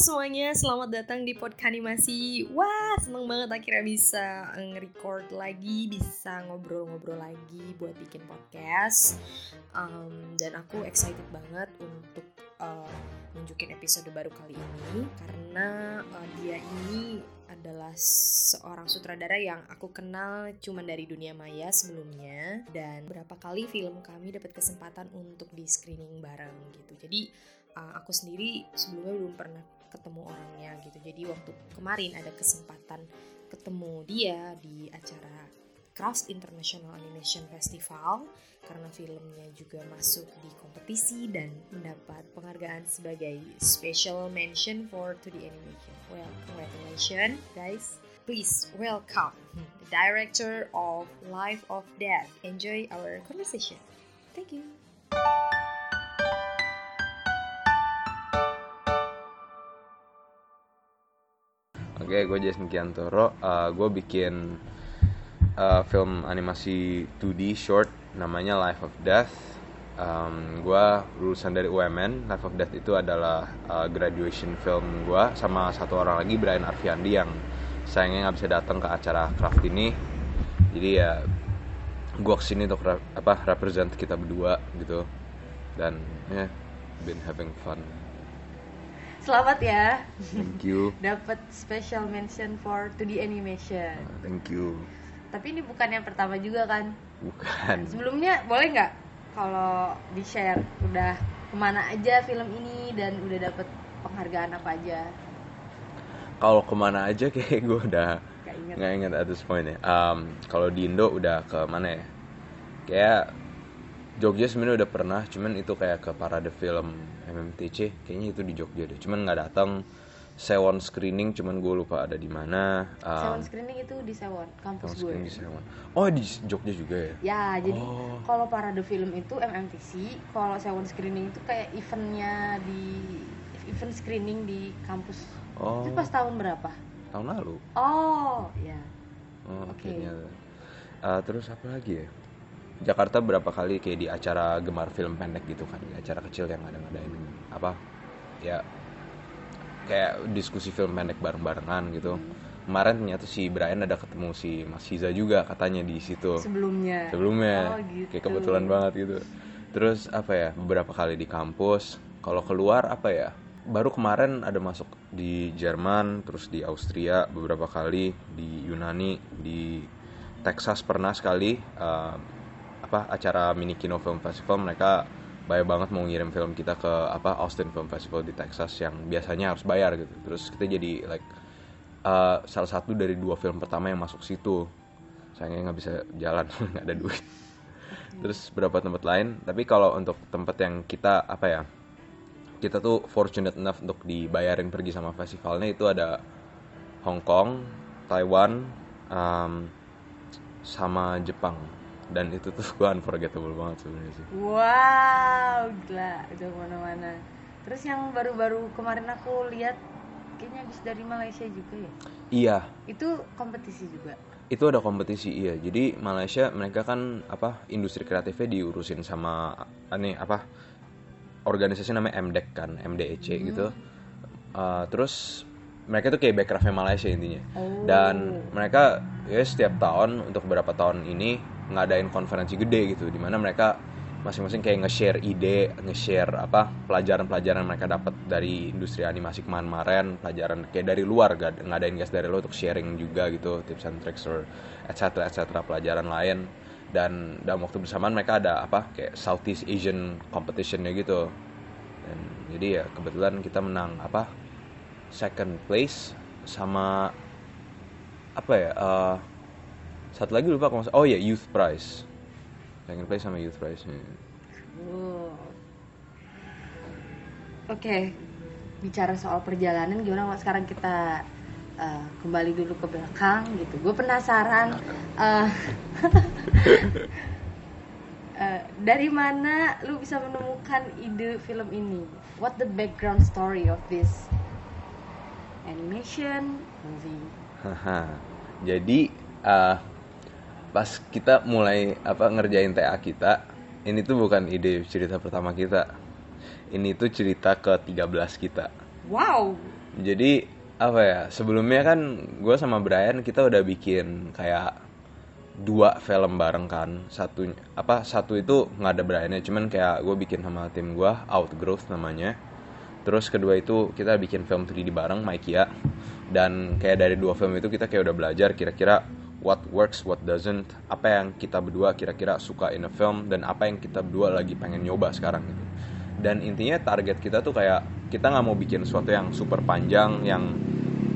semuanya, selamat datang di Podkanimasi Wah, seneng banget akhirnya bisa nge-record lagi, bisa ngobrol-ngobrol lagi buat bikin podcast. Um, Dan aku excited banget untuk uh, nunjukin episode baru kali ini Karena uh, dia ini adalah seorang sutradara yang aku kenal cuma dari dunia maya sebelumnya. Dan berapa kali film kami dapat kesempatan untuk di screening bareng gitu. Jadi uh, aku sendiri sebelumnya belum pernah ketemu orangnya gitu jadi waktu kemarin ada kesempatan ketemu dia di acara Crafts International Animation Festival karena filmnya juga masuk di kompetisi dan mendapat penghargaan sebagai special mention for 2D animation. Well, congratulations guys. Please welcome the director of Life of Death. Enjoy our conversation. Thank you. Oke, gue Jason Kiantoro. Uh, gue bikin uh, film animasi 2D short namanya Life of Death. Um, gue lulusan dari UMN. Life of Death itu adalah uh, graduation film gue sama satu orang lagi Brian Arfiandi yang sayangnya nggak bisa datang ke acara craft ini. Jadi ya gue ke sini untuk apa represent kita berdua gitu dan ya yeah, been having fun. Selamat ya. Thank you. Dapat special mention for 2D animation. Uh, thank you. Tapi ini bukan yang pertama juga kan? Bukan. Sebelumnya boleh nggak kalau di share udah ke mana aja film ini dan udah dapat penghargaan apa aja? Kalau ke mana aja kayak gue udah nggak inget at this point ya. Um, kalau di Indo udah ke mana ya? Kayak Jogja sebenarnya udah pernah, cuman itu kayak ke parade film MMTC, kayaknya itu di Jogja deh. Cuman nggak datang. Sewon screening, cuman gue lupa ada di mana. Um, Sewon screening itu di Sewon, kampus gue. Di Sewon. Oh di Jogja juga ya? Ya, jadi oh. kalau parade film itu MMTC, kalau Sewon screening itu kayak eventnya di event screening di kampus. Oh. Itu pas tahun berapa? Tahun lalu. Oh, ya. Oh, Oke. Okay. Uh, terus apa lagi ya? Jakarta berapa kali kayak di acara gemar film pendek gitu kan? Di acara kecil yang ada ngadain apa? Ya kayak diskusi film pendek bareng-barengan gitu. Kemarin ternyata si Brian ada ketemu si Mas Hiza juga katanya di situ. Sebelumnya. Sebelumnya. Oh, gitu. kayak kebetulan banget gitu. Terus apa ya? Beberapa kali di kampus. Kalau keluar apa ya? Baru kemarin ada masuk di Jerman terus di Austria beberapa kali di Yunani di Texas pernah sekali uh, apa acara mini kino film festival mereka banyak banget mau ngirim film kita ke apa Austin Film Festival di Texas yang biasanya harus bayar gitu. Terus kita jadi like uh, salah satu dari dua film pertama yang masuk situ. Sayangnya nggak bisa jalan nggak ada duit. Terus beberapa tempat lain tapi kalau untuk tempat yang kita apa ya kita tuh fortunate enough untuk dibayarin pergi sama festivalnya itu ada Hong Kong Taiwan um, sama Jepang dan itu tuh gue unforgettable banget sebenarnya sih. Wow gila udah ke mana-mana. Terus yang baru-baru kemarin aku lihat kayaknya habis dari Malaysia juga ya? Iya. Itu kompetisi juga? Itu ada kompetisi iya. Jadi Malaysia mereka kan apa industri kreatifnya diurusin sama aneh apa organisasi namanya MDEC kan MDEC hmm. gitu. Uh, terus mereka tuh kayak backcraftnya Malaysia intinya. Oh. dan mereka ya setiap tahun untuk beberapa tahun ini ngadain konferensi gede gitu di mana mereka masing-masing kayak nge-share ide, nge-share apa pelajaran-pelajaran mereka dapat dari industri animasi kemarin-kemarin, pelajaran kayak dari luar gak ngadain guys dari lo untuk sharing juga gitu tips and tricks or etc etc pelajaran lain. Dan dalam waktu bersamaan mereka ada apa kayak Southeast Asian competitionnya gitu. Dan jadi ya kebetulan kita menang apa second place sama apa ya uh, satu lagi lupa kalau oh ya yeah, Youth Prize. Pengen play sama Youth Prize nya oh. oke okay. bicara soal perjalanan gimana mas? Sekarang kita uh, kembali dulu ke belakang gitu. Gue penasaran uh, uh, dari mana lu bisa menemukan ide film ini? What the background story of this animation movie? Jadi uh, pas kita mulai apa ngerjain TA kita ini tuh bukan ide cerita pertama kita. Ini tuh cerita ke 13 kita. Wow. Jadi apa ya sebelumnya kan gue sama Brian kita udah bikin kayak dua film bareng kan. Satu apa satu itu nggak ada Briannya cuman kayak gue bikin sama tim gue Outgrowth namanya. Terus kedua itu kita bikin film 3D bareng Maikia. Dan kayak dari dua film itu kita kayak udah belajar kira-kira what works what doesn't apa yang kita berdua kira-kira suka in a film dan apa yang kita berdua lagi pengen nyoba sekarang gitu. Dan intinya target kita tuh kayak kita nggak mau bikin sesuatu yang super panjang yang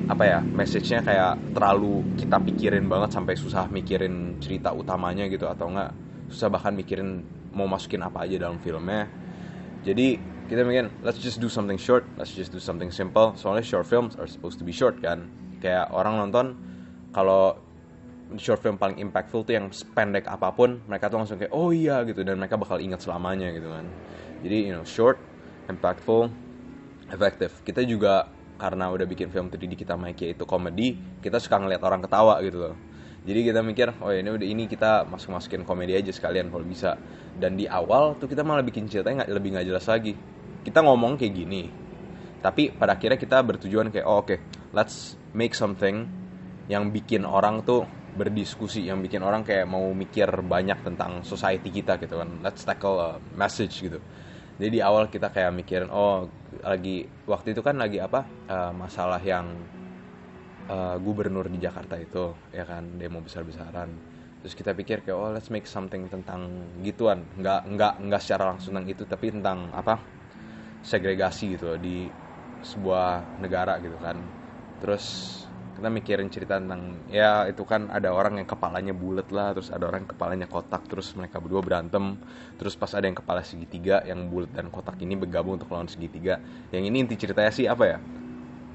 apa ya message-nya kayak terlalu kita pikirin banget sampai susah mikirin cerita utamanya gitu atau enggak susah bahkan mikirin mau masukin apa aja dalam filmnya. Jadi kita mikir let's just do something short let's just do something simple. Soalnya short films are supposed to be short kan. Kayak orang nonton kalau short film paling impactful tuh yang pendek apa pun mereka tuh langsung kayak oh iya gitu dan mereka bakal ingat selamanya gitu kan. Jadi you know short impactful effective. Kita juga karena udah bikin film 3D kita Mikey itu komedi kita suka ngeliat orang ketawa gitu loh. Jadi kita mikir oh ini udah ini kita masuk masukin komedi aja sekalian kalau bisa. Dan di awal tuh kita malah bikin ceritanya nggak lebih nggak jelas lagi. Kita ngomong kayak gini tapi pada akhirnya kita bertujuan kayak oh oke okay, let's make something yang bikin orang tuh berdiskusi yang bikin orang kayak mau mikir banyak tentang society kita gitu kan. Let's tackle a message gitu. Jadi di awal kita kayak mikirin oh lagi waktu itu kan lagi apa uh, masalah yang uh, gubernur di Jakarta itu ya kan demo besar-besaran. Terus kita pikir kayak oh let's make something tentang gituan. Nggak nggak nggak secara langsung tentang itu tapi tentang apa segregasi gitu di sebuah negara gitu kan. Terus kita mikirin cerita tentang ya itu kan ada orang yang kepalanya bulat lah terus ada orang yang kepalanya kotak terus mereka berdua berantem terus pas ada yang kepala segitiga yang bulat dan kotak ini bergabung untuk lawan segitiga. Yang ini inti ceritanya sih apa ya?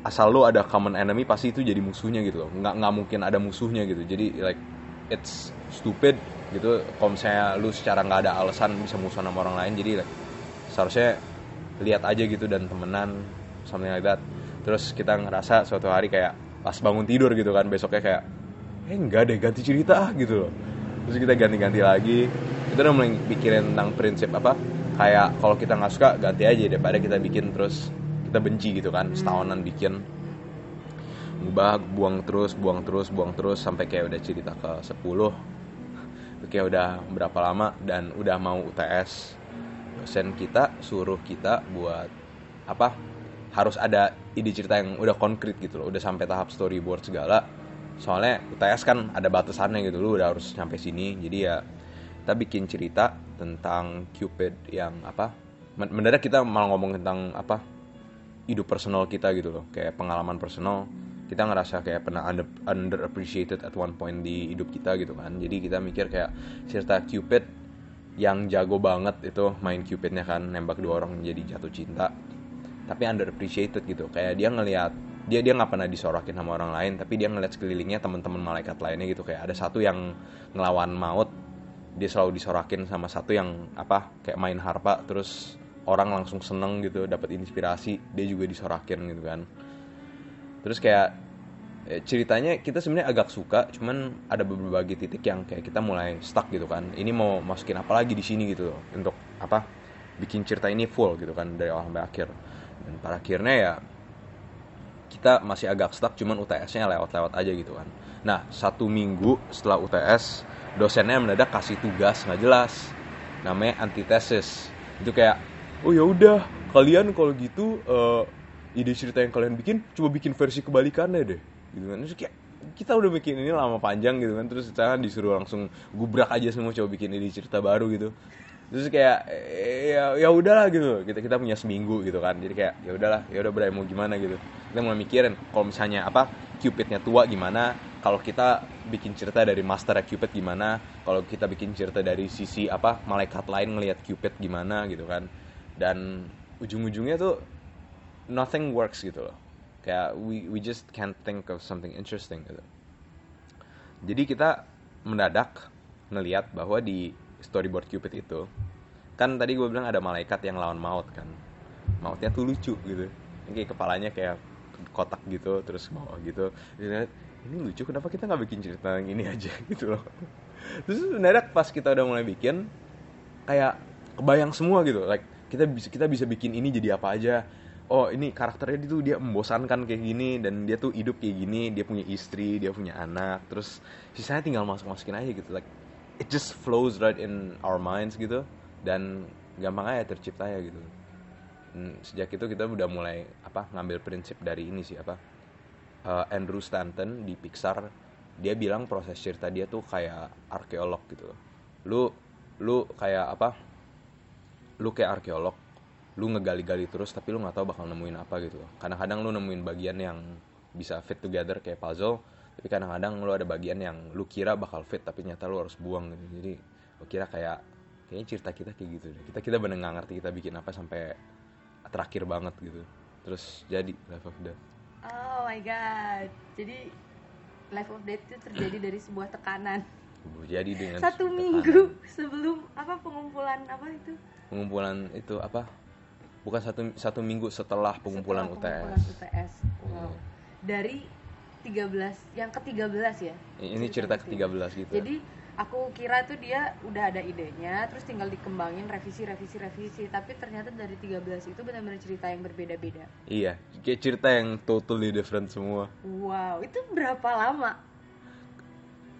Asal lo ada common enemy pasti itu jadi musuhnya gitu loh. Nggak nggak mungkin ada musuhnya gitu. Jadi like it's stupid gitu. Kalau misalnya lu secara nggak ada alasan bisa musuh sama orang lain jadi like, seharusnya lihat aja gitu dan temenan something like that. Terus kita ngerasa suatu hari kayak pas bangun tidur gitu kan besoknya kayak eh enggak deh ganti cerita ah gitu loh. Terus kita ganti-ganti lagi. Kita udah mulai pikirin tentang prinsip apa kayak kalau kita nggak suka ganti aja daripada kita bikin terus. Kita benci gitu kan setahunan bikin. Ngubah buang terus buang terus buang terus sampai kayak udah cerita ke 10 kayak udah berapa lama dan udah mau UTS dosen kita suruh kita buat apa harus ada ide cerita yang udah konkret gitu loh udah sampai tahap storyboard segala. Soalnya UTS kan ada batasannya gitu loh udah harus sampai sini. Jadi ya kita bikin cerita tentang Cupid yang apa mendadak kita malah ngomong tentang apa hidup personal kita gitu loh. Kayak pengalaman personal kita ngerasa kayak pernah under, underappreciated at one point di hidup kita gitu kan. Jadi kita mikir kayak cerita Cupid yang jago banget itu main Cupidnya kan nembak dua orang jadi jatuh cinta tapi underappreciated gitu. Kayak dia ngelihat dia dia nggak pernah disorakin sama orang lain tapi dia ngeliat sekelilingnya teman-teman malaikat lainnya gitu. Kayak ada satu yang ngelawan maut dia selalu disorakin sama satu yang apa kayak main harpa terus orang langsung seneng gitu dapat inspirasi dia juga disorakin gitu kan. Terus kayak eh, ceritanya kita sebenarnya agak suka cuman ada berbagai titik yang kayak kita mulai stuck gitu kan. Ini mau masukin apa lagi di sini gitu untuk apa bikin cerita ini full gitu kan dari awal sampai akhir dan pada akhirnya ya kita masih agak stuck cuman UTS-nya lewat-lewat aja gitu kan. Nah satu minggu setelah UTS dosennya mendadak kasih tugas nggak jelas. Namanya antitesis. Itu kayak oh ya udah kalian kalau gitu uh, ide cerita yang kalian bikin coba bikin versi kebalikannya deh. Gitu kan. Terus kayak kita udah bikin ini lama panjang gitu kan. Terus sekarang disuruh langsung gubrak aja semua coba bikin ide cerita baru gitu terus kayak ya ya udahlah gitu. Kita kita punya seminggu gitu kan. Jadi kayak ya udahlah ya udah berani mau gimana gitu. Kita mulai mikirin kalau misalnya apa Cupidnya tua gimana kalau kita bikin cerita dari master Cupid gimana kalau kita bikin cerita dari sisi apa malaikat lain ngelihat Cupid gimana gitu kan. Dan ujung-ujungnya tuh nothing works gitu loh. Kayak we we just can't think of something interesting gitu. Jadi kita mendadak ngelihat bahwa di storyboard Cupid itu kan tadi gue bilang ada malaikat yang lawan maut kan. Mautnya tuh lucu gitu. Kayak kepalanya kayak kotak gitu terus bawah gitu. Ini lucu kenapa kita nggak bikin cerita yang ini aja? Gitu loh. Terus mendadak pas kita udah mulai bikin kayak kebayang semua gitu. Like kita bisa kita bisa bikin ini jadi apa aja. Oh ini karakternya itu dia membosankan kayak gini dan dia tuh hidup kayak gini. Dia punya istri dia punya anak. Terus sisanya tinggal masuk masukin aja gitu. Like it just flows right in our minds gitu dan gampang aja tercipta ya gitu. Hmm, sejak itu kita udah mulai apa ngambil prinsip dari ini sih apa uh, Andrew Stanton di Pixar dia bilang proses cerita dia tuh kayak arkeolog gitu. Lu lu kayak apa lu kayak arkeolog lu ngegali-gali terus tapi lu nggak tahu bakal nemuin apa gitu. Kadang-kadang lu nemuin bagian yang bisa fit together kayak puzzle tapi kadang-kadang lu ada bagian yang lu kira bakal fit tapi nyata lu harus buang gitu jadi lu kira kayak kayaknya cerita kita kayak gitu deh kita kita bener nggak ngerti kita bikin apa sampai terakhir banget gitu terus jadi Life of Death Oh my god. Jadi life of death itu terjadi dari sebuah tekanan. jadi dengan Satu tekanan. minggu sebelum apa pengumpulan apa itu? pengumpulan itu apa bukan satu satu minggu setelah pengumpulan Setelah UTS pengumpulan UTS. Wow. Dari 13 yang ke-13 ya. ini cerita ke-13 gitu Jadi aku kira tuh dia udah ada idenya terus tinggal dikembangin revisi revisi revisi. Tapi ternyata dari 13 itu benar-benar cerita yang berbeda-beda. iya kayak cerita yang totally different semua. Wow, itu berapa lama?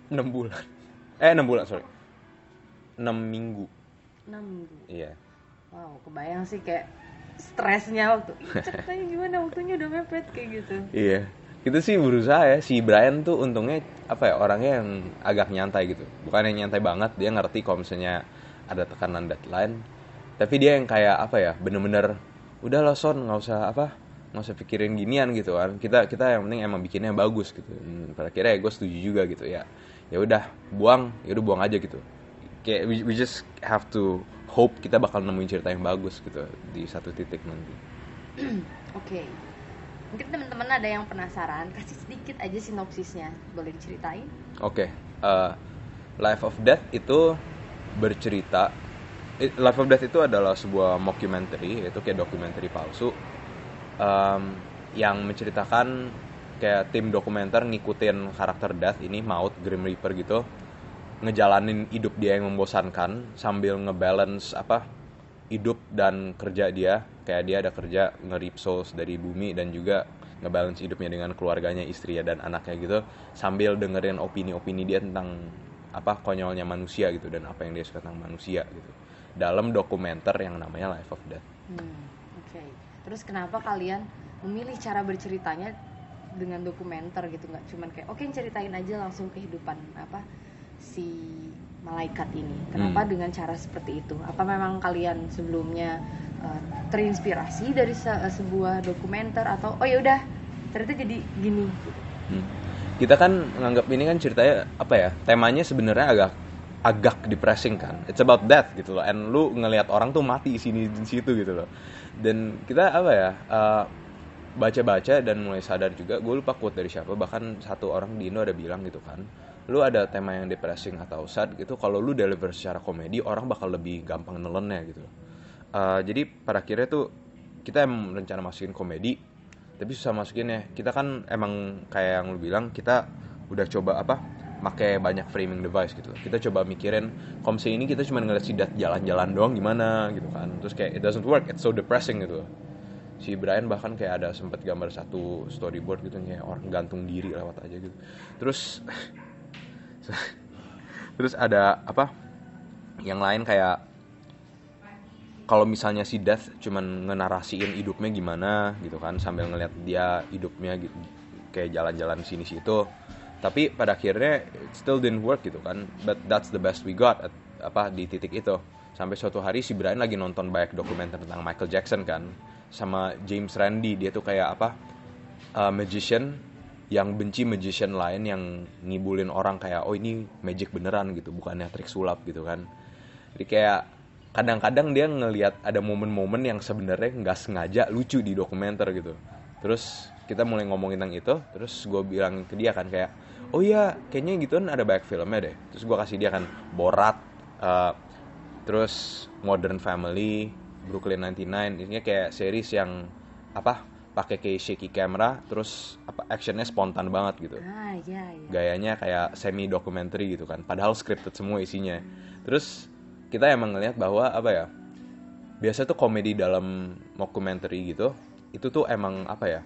6 bulan. Eh 6 bulan sorry. 6 minggu. 6 minggu. iya. Wow, kebayang sih kayak stresnya waktu. "Ih, ceritanya gimana? Waktunya udah mepet kayak gitu. iya kita sih berusaha ya si Brian tuh untungnya apa ya orangnya yang agak nyantai gitu. Bukan yang nyantai banget dia ngerti kalau misalnya ada tekanan deadline. Tapi dia yang kayak apa ya bener-bener udah lah son nggak usah apa nggak usah pikirin ginian gitu kan. Kita kita yang penting emang bikinnya bagus gitu. Hmm, pada akhirnya ya gue setuju juga gitu ya. Ya udah buang ya udah buang aja gitu. Kayak we, we just have to hope kita bakal nemuin cerita yang bagus gitu di satu titik nanti. Oke. Mungkin teman-teman ada yang penasaran, kasih sedikit aja sinopsisnya. Boleh diceritain? Oke, eh, Life of Death itu bercerita. i- Life of Death itu adalah sebuah mockumentary, yaitu kayak dokumenter palsu em, yang menceritakan kayak tim dokumenter ngikutin karakter Death ini maut Grim Reaper gitu, ngejalanin hidup dia yang membosankan sambil ngebalance apa hidup dan kerja dia. Kayak dia ada kerja nge-rip souls dari bumi dan juga ngebalance hidupnya dengan keluarganya istrinya dan anaknya gitu. Sambil dengerin opini-opini dia tentang apa konyolnya manusia gitu dan apa yang dia suka tentang manusia gitu. Dalam dokumenter yang namanya Life of Death. Hmm, oke. Terus kenapa kalian memilih cara berceritanya dengan dokumenter gitu? Nggak cuman kayak oke ceritain aja langsung kehidupan apa si malaikat ini. Kenapa Hmm. dengan cara seperti itu? Apa memang kalian sebelumnya uh, terinspirasi dari se- sebuah dokumenter atau oh ya udah ternyata jadi gini. Hmm. Kita kan nganggap ini kan ceritanya apa ya? Temanya sebenarnya agak agak depressing kan. It's about death gitu loh. And lu ngelihat orang tuh mati di sini di situ gitu loh. Dan kita apa ya? eh, baca-baca dan mulai sadar juga. Gue lupa quote dari siapa. Bahkan satu orang di Indo ada bilang gitu kan. Lu ada tema yang depressing atau sad gitu. Kalau lu deliver secara komedi, orang bakal lebih gampang nelennya gitu. Eh, jadi pada akhirnya tuh kita emang rencana masukin komedi tapi susah masukinnya kita kan emang kayak yang lu bilang kita udah coba apa pakai banyak framing device gitu kita coba mikirin komsi ini kita cuma ngeliat si Dat jalan-jalan doang gimana gitu kan terus kayak it doesn't work it's so depressing gitu si Brian bahkan kayak ada sempat gambar satu storyboard gitu kayak orang gantung diri lewat aja gitu terus terus ada apa? Yang lain kayak kalau misalnya si Death cuman ngenarasiin hidupnya gimana gitu kan sambil ngeliat dia hidupnya gitu kayak jalan-jalan sini situ. Tapi pada akhirnya it still didn't work gitu kan. But that's the best we got at, apa di titik itu. Sampai suatu hari si Brian lagi nonton banyak dokumenter tentang Michael Jackson kan sama James Randi. Dia tuh kayak apa uh, magician yang benci magician lain yang ngibulin orang kayak oh ini magic beneran gitu bukannya trik sulap gitu kan. Jadi kayak kadang-kadang dia ngelihat ada momen-momen yang sebenarnya nggak sengaja lucu di dokumenter gitu. Terus kita mulai ngomongin tentang itu terus gue bilang ke dia kan kayak oh iya kayaknya gitu kan ada banyak filmnya deh. Terus gue kasih dia kan Borat eh, terus Modern Family Brooklyn 99 ini kayak series yang apa pakai kayak shaky camera terus apa actionnya spontan banget gitu. Ah iya iya. gayanya kayak semi documentary gitu kan padahal scripted semua isinya. Terus kita emang ngelihat bahwa apa ya biasa tuh komedi dalam documentary gitu itu tuh emang apa ya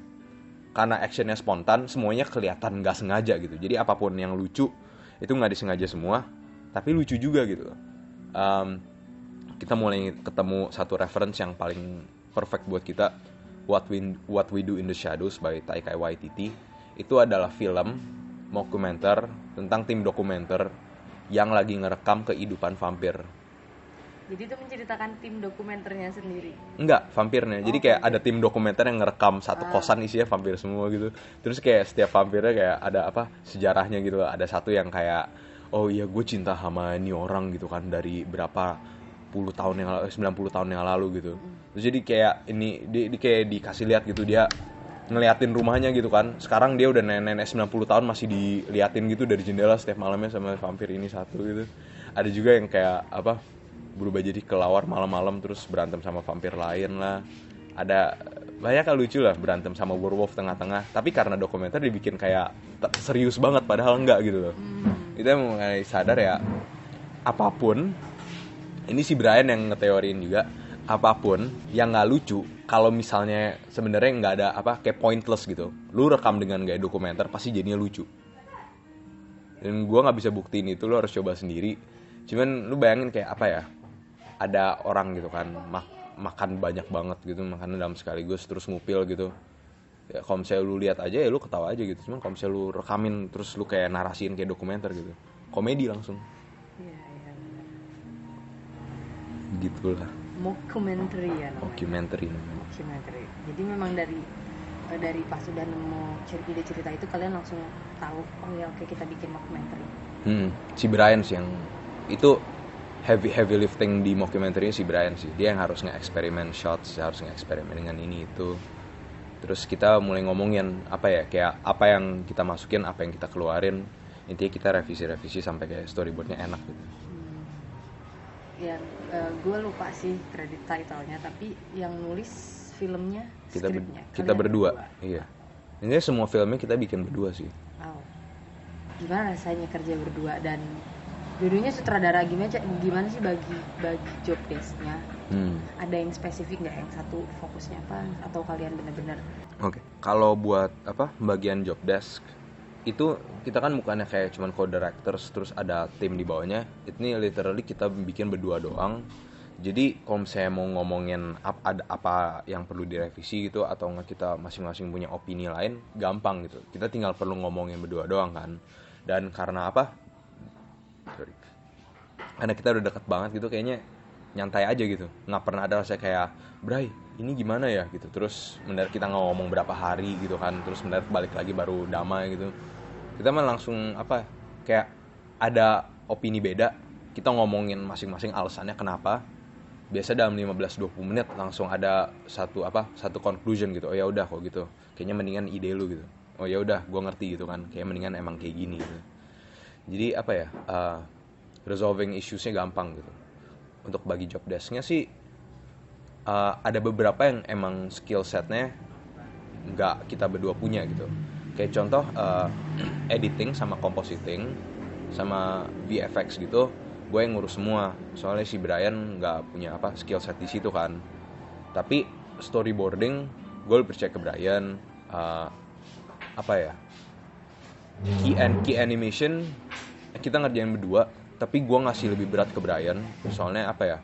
karena actionnya spontan semuanya kelihatan nggak sengaja gitu. Jadi apa pun yang lucu itu nggak disengaja semua tapi lucu juga gitu. Um, kita mulai ketemu satu reference yang paling perfect buat kita What We What We Do in the Shadows by Taika Waititi itu adalah film dokumenter tentang tim dokumenter yang lagi ngerekam kehidupan vampir jadi itu menceritakan tim dokumenternya sendiri. Enggak, vampirnya. Jadi Oh, kayak oke. ada tim dokumenter yang ngerekam satu Ah. kosan isinya vampir semua gitu. Terus kayak setiap vampirnya kayak ada apa sejarahnya gitu. Ada satu yang kayak oh iya gue cinta sama ini orang gitu kan dari berapa tahun yang lalu, 90 tahun yang lalu gitu. Terus jadi kayak ini di, di kayak dikasih lihat gitu dia ngeliatin rumahnya gitu kan. Sekarang dia udah nenek-nenek 90 tahun masih diliatin gitu dari jendela setiap malamnya sama vampir ini satu gitu. Ada juga yang kayak apa berubah jadi kelawar malam-malam terus berantem sama vampir lain lah ada banyak yang lucu lah berantem sama werewolf tengah-tengah tapi karena dokumenter dibikin kayak serius banget padahal enggak gitu loh Hmm. kita mulai sadar ya apa pun ini si Brian yang ngeteorin juga apa pun yang nggak lucu kalau misalnya sebenarnya nggak ada apa kayak pointless gitu. Lu rekam dengan gaya dokumenter pasti jadinya lucu. Dan gue nggak bisa buktiin itu lu harus coba sendiri. Cuman lu bayangin kayak apa ya ada orang gitu kan mak- makan banyak banget gitu makan dalam sekaligus terus ngupil gitu. Ya kalau misalnya lu lihat aja ya lu ketawa aja gitu. Cuman kalau misalnya lu rekamin terus lu kayak narasiin kayak dokumenter gitu. Komedi langsung gitulah Mockumentary ya namanya. documentary namanya Mockumentary. Jadi memang dari eh, dari pas sudah nemu ide cerita itu kalian langsung tahu oh ya oke kita bikin mockumentary. Hmm, si Brian sih yang itu heavy heavy lifting di mockumentary si Brian sih. Dia yang harus nge-eksperimen shots, harus nge-eksperimen dengan ini itu. Terus kita mulai ngomongin apa ya, kayak apa yang kita masukin, apa yang kita keluarin. Intinya kita revisi-revisi sampai kayak storyboardnya enak gitu. Hmm. Ya, gue lupa sih kredit title-nya, tapi yang nulis filmnya, Kita ber- kita kalian berdua, iya. Ini semua filmnya kita bikin berdua sih. Wow. Gimana rasanya kerja berdua dan dulunya sutradara gimana gimana sih bagi bagi job desk-nya? Hmm. Ada yang spesifik nggak yang satu fokusnya apa atau kalian bener-bener Oke, kalau buat apa bagian job desk itu kita kan bukannya kayak cuman co-directors terus ada tim di bawahnya. Ini literally kita bikin berdua doang. Jadi kalau misalnya mau ngomongin ap- ada apa yang perlu direvisi gitu atau nggak kita masing-masing punya opini lain, gampang gitu. Kita tinggal perlu ngomongin berdua doang kan. Dan karena apa? Sorry. Karena kita udah deket banget gitu kayaknya nyantai aja gitu nggak pernah ada rasa kayak Bray ini gimana ya gitu terus mendadak kita ngomong berapa hari gitu kan terus mendadak balik lagi baru damai gitu kita mah langsung apa kayak ada opini beda. Kita ngomongin masing-masing alasannya kenapa. Biasa dalam 15-20 menit langsung ada satu apa satu conclusion gitu. Oh ya udah kok gitu. Kayaknya mendingan ide lu gitu. Oh ya udah gue ngerti gitu kan. Kayak mendingan emang kayak gini gitu. Jadi apa ya uh, resolving issuesnya gampang gitu. Untuk bagi job desknya sih uh, ada beberapa yang emang skill setnya nggak kita berdua punya gitu kayak contoh uh, editing sama compositing sama VFX gitu gue yang ngurus semua. Soalnya si Brian nggak punya apa skill set di situ kan. Tapi storyboarding gue lebih percaya ke Brian uh, apa ya key, an- key animation kita ngerjain berdua tapi gue ngasih lebih berat ke Brian. Soalnya apa ya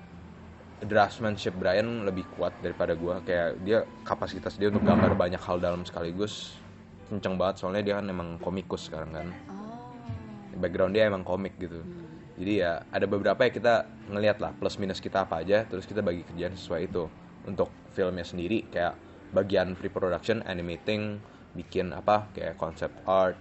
draftsmanship Brian lebih kuat daripada gue. Kayak dia kapasitas dia untuk gambar banyak hal dalam sekaligus kenceng banget soalnya dia kan emang komikus sekarang kan. Oh. Background dia emang komik gitu. Jadi ya ada beberapa ya kita ngeliat lah plus minus kita apa aja terus kita bagi kerjaan sesuai itu. Untuk filmnya sendiri kayak bagian pre-production animating bikin apa kayak concept art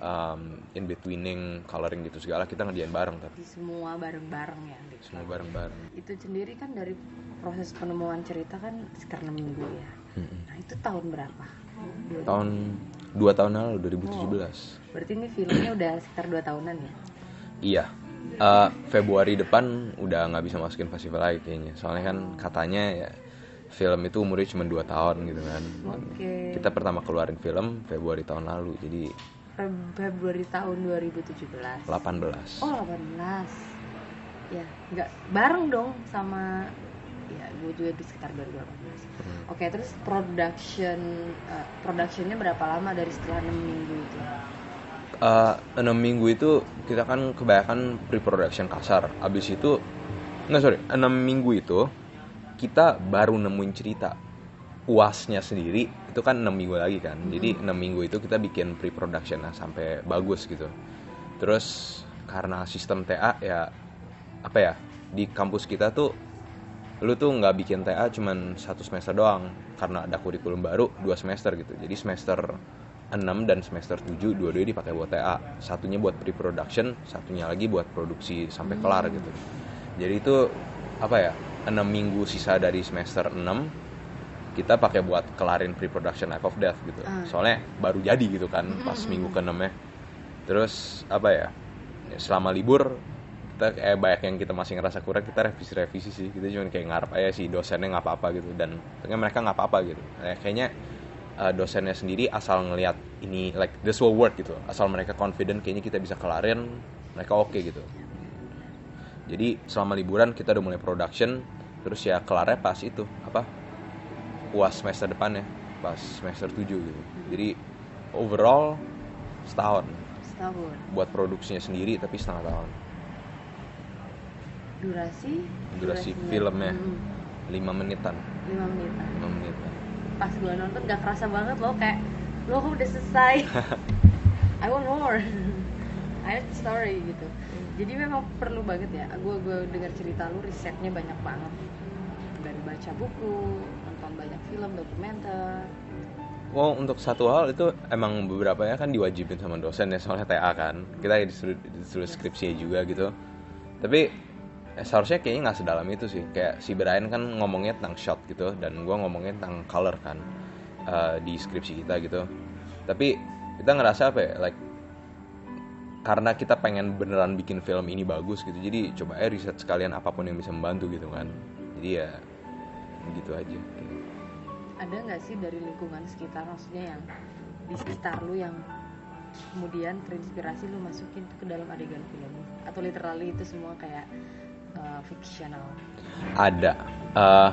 um, in betweening coloring gitu segala kita ngerjain bareng tapi di semua bareng-bareng ya gitu. semua bareng-bareng. Itu sendiri kan dari proses penemuan cerita kan sekitar 6 minggu ya. Mm-mm. nah itu tahun berapa? Tahun dua tahun lalu 2017 berarti ini filmnya udah sekitar 2 tahunan ya Iya. Eh, Februari depan udah nggak bisa masukin festival lagi kayaknya. Soalnya kan katanya ya film itu umurnya cuma 2 tahun gitu kan. oke Kita pertama keluarin film Februari tahun lalu. Jadi Feb- Februari tahun 2017 18. oh 18 ya nggak bareng dong sama ya gue juga di sekitar 2018 Hmm. oke terus production uh, productionnya berapa lama dari setelah 6 minggu itu enam minggu itu kita kan kebanyakan pre-production kasar. Abis itu nggak sorry, enam minggu itu kita baru nemuin cerita puasnya sendiri itu kan enam minggu lagi kan. Jadi enam minggu itu kita bikin pre-production nah, sampai bagus gitu. Terus karena sistem TA ya apa ya di kampus kita tuh lu tuh nggak bikin TA cuman satu semester doang karena ada kurikulum baru dua semester gitu. Jadi semester 6 dan semester 7 dua-duanya dipakai buat TA satunya buat pre-production satunya lagi buat produksi sampai kelar gitu. Jadi itu apa ya 6 minggu sisa dari semester 6 kita pakai buat kelarin pre-production Life of Death gitu. Ah. soalnya baru jadi gitu kan pas minggu ke 6 nya terus apa ya ya selama libur kita kayak banyak yang kita masih ngerasa kurang kita revisi-revisi sih. Kita cuma kayak ngarep aja sih dosennya nggak apa-apa gitu. Dan mereka nggak apa-apa gitu. Kayak- kayaknya uh, dosennya sendiri asal ngelihat ini like this will work gitu. Asal mereka confident kayaknya kita bisa kelarin mereka oke gitu. Jadi selama liburan kita udah mulai production terus ya kelarnya pas itu apa puas semester depannya pas semester 7 gitu. Jadi overall setahun setahun. buat produksinya sendiri tapi setengah tahun durasi? Durasi durasinya. filmnya. Mm, lima menitan. Lima menitan. Lima menitan. Pas gue nonton gak kerasa banget loh kayak lo udah selesai? I want more. I need story gitu. Jadi memang perlu banget ya. Gue gue dengar cerita lu risetnya banyak banget. Dari baca buku nonton banyak film dokumenter. Wow, untuk satu hal itu emang beberapa ya kan diwajibin sama dosen ya soalnya TA kan. Kita disuruh, disuruh skripsi juga gitu. Tapi eh, seharusnya kayaknya nggak sedalam itu sih. Kayak si Brian kan ngomongnya tentang shot gitu dan gua ngomongnya tentang color kan eh, di skripsi kita gitu. Tapi kita ngerasa apa ya, like karena kita pengen beneran bikin film ini bagus gitu. Jadi coba aja riset sekalian apa pun yang bisa membantu gitu kan. Jadi ya gitu aja. ada nggak sih dari lingkungan sekitar maksudnya yang di sekitar lu yang kemudian terinspirasi lu masukin ke dalam adegan film atau literally itu semua kayak uh, fictional. Ada. Eh,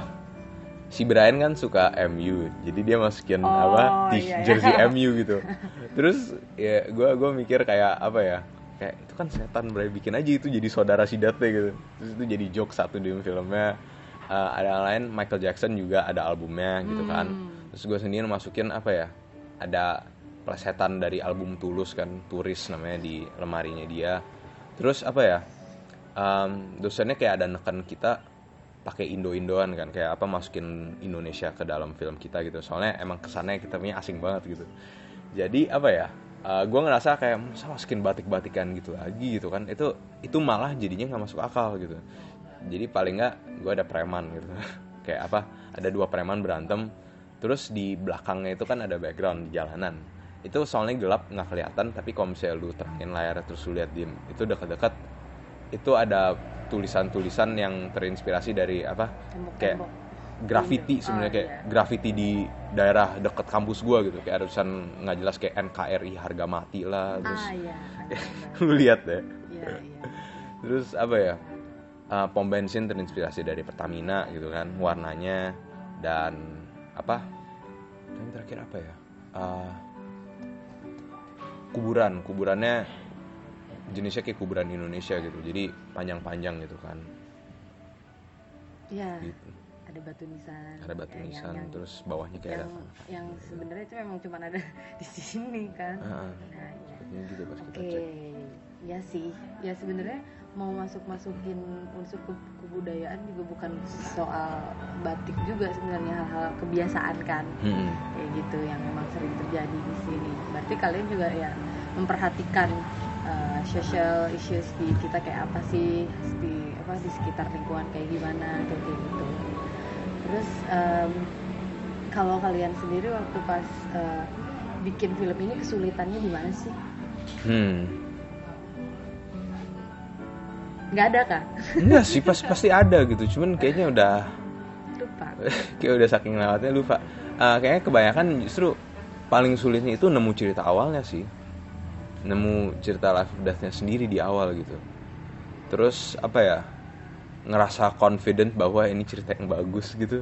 si Brian kan suka MU jadi dia masukin Oh, apa di iya, iya. jersey MU gitu. Terus ya gue gue mikir kayak apa ya kayak itu kan setan Brian bikin aja itu jadi saudara si Date gitu. Terus itu jadi joke satu di filmnya. Eh, ada yang lain Michael Jackson juga ada albumnya gitu kan. Hmm. terus gue sendiri masukin apa ya ada plesetan dari album Tulus kan Turis namanya di lemarinya dia. Terus apa ya em, dosennya kayak ada neken kita pakai Indo-Indoan kan kayak apa masukin Indonesia ke dalam film kita gitu. Soalnya emang kesannya kita punya asing banget gitu. Jadi apa ya gue ngerasa kayak masa masukin batik-batikan gitu lagi? gitu kan. Itu itu malah jadinya nggak masuk akal gitu. Jadi paling nggak gue ada preman gitu. Kayak apa ada dua preman berantem terus di belakangnya itu kan ada background di jalanan. Itu soalnya gelap nggak kelihatan tapi kalau misalnya lu terangin layar terus lu lihat diem itu dekat-dekat itu ada tulisan-tulisan yang terinspirasi dari apa? Kayak tembok-tembok graffiti Iya. sebenarnya Ah, kayak iya. graffiti di daerah dekat kampus gua gitu. Kayak ada tulisan nggak jelas kayak NKRI harga mati lah terus ah iya lu lihat deh. Iya iya. Terus apa ya? Uh, pom bensin terinspirasi dari Pertamina gitu kan warnanya dan apa? Yang terakhir apa ya? Uh, kuburan kuburannya jenisnya kayak kuburan Indonesia gitu. Jadi panjang-panjang gitu kan. Iya. Gitu. Ada batu nisan ada batu nisan yang, terus bawahnya kayak yang, ada yang sebenarnya itu memang cuma ada di sini kan. Heeh. nah iya. Ini gitu pas kita Oke, cek. Ya sih. Ya sebenarnya mau masuk masukin unsur ke kebudayaan juga bukan soal batik juga sebenarnya hal-hal kebiasaan kan. Hmm. kayak gitu yang memang sering terjadi di sini. Berarti kalian juga ya memperhatikan uh, social issues di kita kayak apa sih di apa di sekitar lingkungan kayak gimana kayak gitu. Terus em, kalau kalian sendiri waktu pas uh, bikin film ini kesulitannya di mana sih? Hmm. nggak ada kah Enggak sih, pas, pasti ada gitu. Cuman kayaknya udah lupa kayak udah saking lewatnya lupa. Eh, kayaknya kebanyakan justru paling sulitnya itu nemu cerita awalnya sih. Nemu cerita life death-nya sendiri di awal gitu. Terus apa ya? ngerasa confident bahwa ini cerita yang bagus gitu